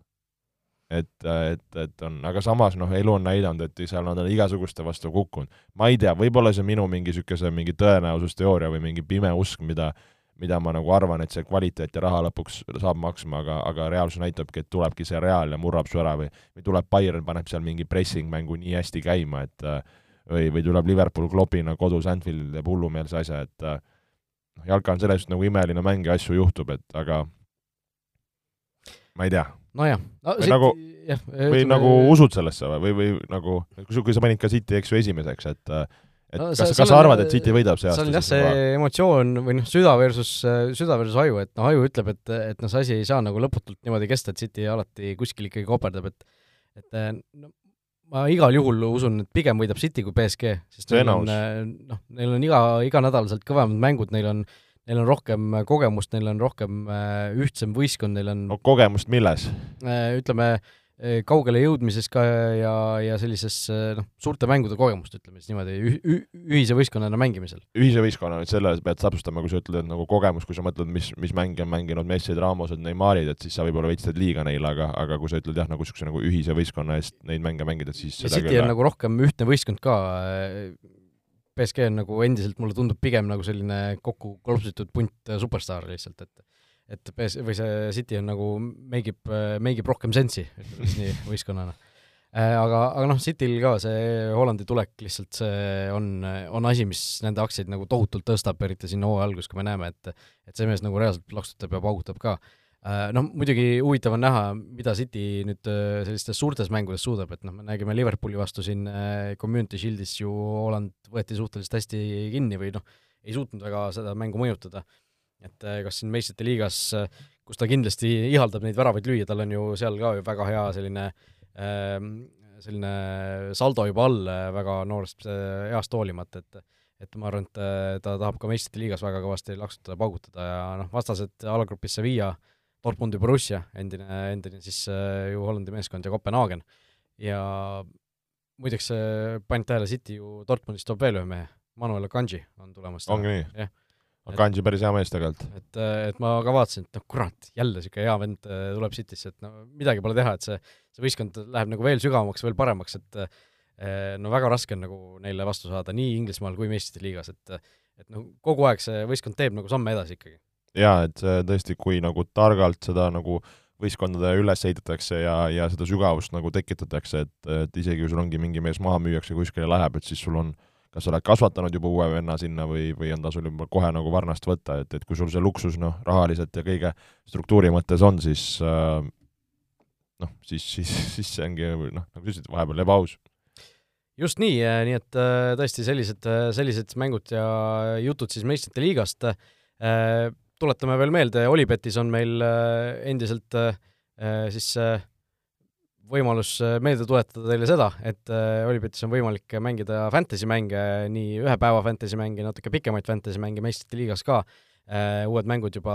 et, et, et on, aga samas noh, elu on näidanud, et seal nad on igasuguste vastu kukkunud. ma ei tea, võib-olla see minu mingi niisuguse mingi tõenäosusteooria või mingi pime usk, mida mida ma nagu arvan, et see kvaliteet ja raha lõpuks saab maksma, aga, aga reaalsus näitabki, et tulebki see Real ja murrab su ära või või tuleb Bayern, paneb seal mingi pressing mängu nii hästi käima, et või, või tuleb Liverpool klopina kodus Anfieldil teeb hullumeelse asja, et noh, jalka on selles suhtes nagu imeline mäng ja asju juhtub, et aga ma ei tea. nojah no,. või nagu, või nagu usud sellesse või, või, või nagu, kui sa panid ka City, eks ju, esimeseks, et et no, kas, kas sa arvad, et City võidab see aasta? seal on jah, see emotsioon või noh, süda versus, süda versus aju, et noh, aju ütleb, et, et noh, see asi ei saa nagu lõputult niimoodi kesta, et City alati kuskil ikkagi koperdab, et et no ma igal juhul usun, et pigem võidab City kui BSG, sest neil on noh, neil on iga, iganädalaselt kõvemad mängud, neil on Neil on rohkem kogemust, neil on rohkem ühtsem võistkond, neil on no kogemust milles? Ütleme, kaugele jõudmises ka ja, ja sellises noh, suurte mängude kogemust, ütleme siis niimoodi, ühise võistkonnana mängimisel. ühise võistkonnana, et selle pead täpsustama, kui sa ütled, et nagu kogemus, kui sa mõtled, mis, mis mänge on mänginud Messid, Ramosed, Neymarid, et siis sa võib-olla veits teed liiga neile, aga, aga kui sa ütled jah, nagu niisuguse nagu ühise võistkonna eest neid mänge mängida, siis ja City on nagu rohkem ühtne võistkond ka, BSG on nagu endiselt, mulle tundub pigem nagu selline kokku klopsitud punt superstaare lihtsalt, et et PS- või see City on nagu meigib, meigib rohkem sensi, ütleme siis nii, võistkonnana. Äh, aga, aga noh, Cityl ka see Hollandi tulek lihtsalt see on, on asi, mis nende aktsiaid nagu tohutult tõstab, eriti siin hooaja alguses, kui me näeme, et et see mees nagu reaalselt plaksutab ja paugutab ka. Äh, noh, muidugi huvitav on näha, mida City nüüd äh, sellistes suurtes mängudes suudab, et noh, me nägime Liverpooli vastu siin Community Shieldis ju Holland võeti suhteliselt hästi kinni või noh, ei suutnud väga seda mängu mõjutada et äh, kas siin meistrite liigas, äh, kus ta kindlasti ihaldab neid väravaid lüüa, tal on ju seal ka ju väga hea selline ähm, selline saldo juba all äh, väga noorest east hoolimata, et et ma arvan, et ta tahab ka meistrite liigas väga kõvasti laksutada, paugutada ja noh, vastased alagrupis Sevilla, Dortmund ja Borussia, endine, endine siis ju Hollandi meeskond ja Kopenhaagen. ja muideks, panid tähele, City ju Dortmundist toob veel ühe mehe, Manuel Akanji on tulemas. ongi nii? jah Akanji päris hea mees tegelikult. et, et ma ka vaatasin, et noh, kurat, jälle niisugune hea vend äh, tuleb Citysse, et no midagi pole teha, et see, see võistkond läheb nagu veel sügavamaks, veel paremaks, et äh, no väga raske on nagu neile vastu saada nii Inglismaal kui meistrite liigas, et et noh, kogu aeg see võistkond teeb nagu samme edasi ikkagi. jaa, et tõesti, kui nagu targalt seda nagu võistkondade üles ehitatakse ja, ja seda sügavust nagu tekitatakse, et, et isegi kui sul ongi mingi mees maha müüakse kuskile läheb, et siis sul on äh, kas sa oled kasvatanud juba uue venna sinna või, või on ta sul juba kohe nagu varnast võtta, et, et kui sul see luksus noh, rahaliselt ja kõige struktuuri mõttes on, siis äh, noh, siis, siis, siis see ongi noh, nagu sa ütlesid, vahepeal ebaaus. just nii, äh, nii et äh, tõesti sellised, sellised mängud ja jutud siis meistrite liigast. tuletame veel meelde, Olipetis on meil endiselt siis võimalus meelde tuletada teile seda, et Olipetis on võimalik mängida fantasy mänge, nii ühe päeva fantasy mänge, natuke pikemaid fantasy mänge meistrite liigas ka Äh, uued mängud juba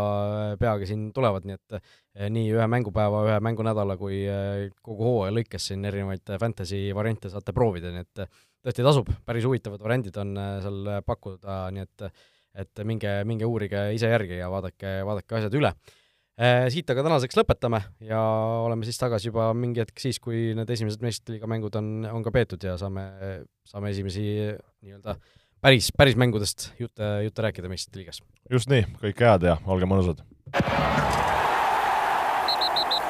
peagi siin tulevad, nii et äh, nii ühe mängupäeva, ühe mängunädala kui äh, kogu hooaja lõikes siin erinevaid fantasy variante saate proovida, nii et tõesti tasub, päris huvitavad variandid on seal pakkuda, nii et et minge, minge uurige ise järgi ja vaadake, vaadake asjad üle. Siit aga tänaseks lõpetame ja oleme siis tagasi juba mingi hetk siis, kui need esimesed meistrite liiga mängud on, on ka peetud ja saame, saame esimesi nii-öelda päris, päris mängudest jutte, jutte rääkida meistrite liigas. just nii, kõike head ja olge mõnusad!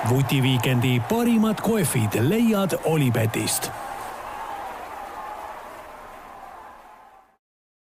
vutiviikendi parimad kohvid leiad Olipetist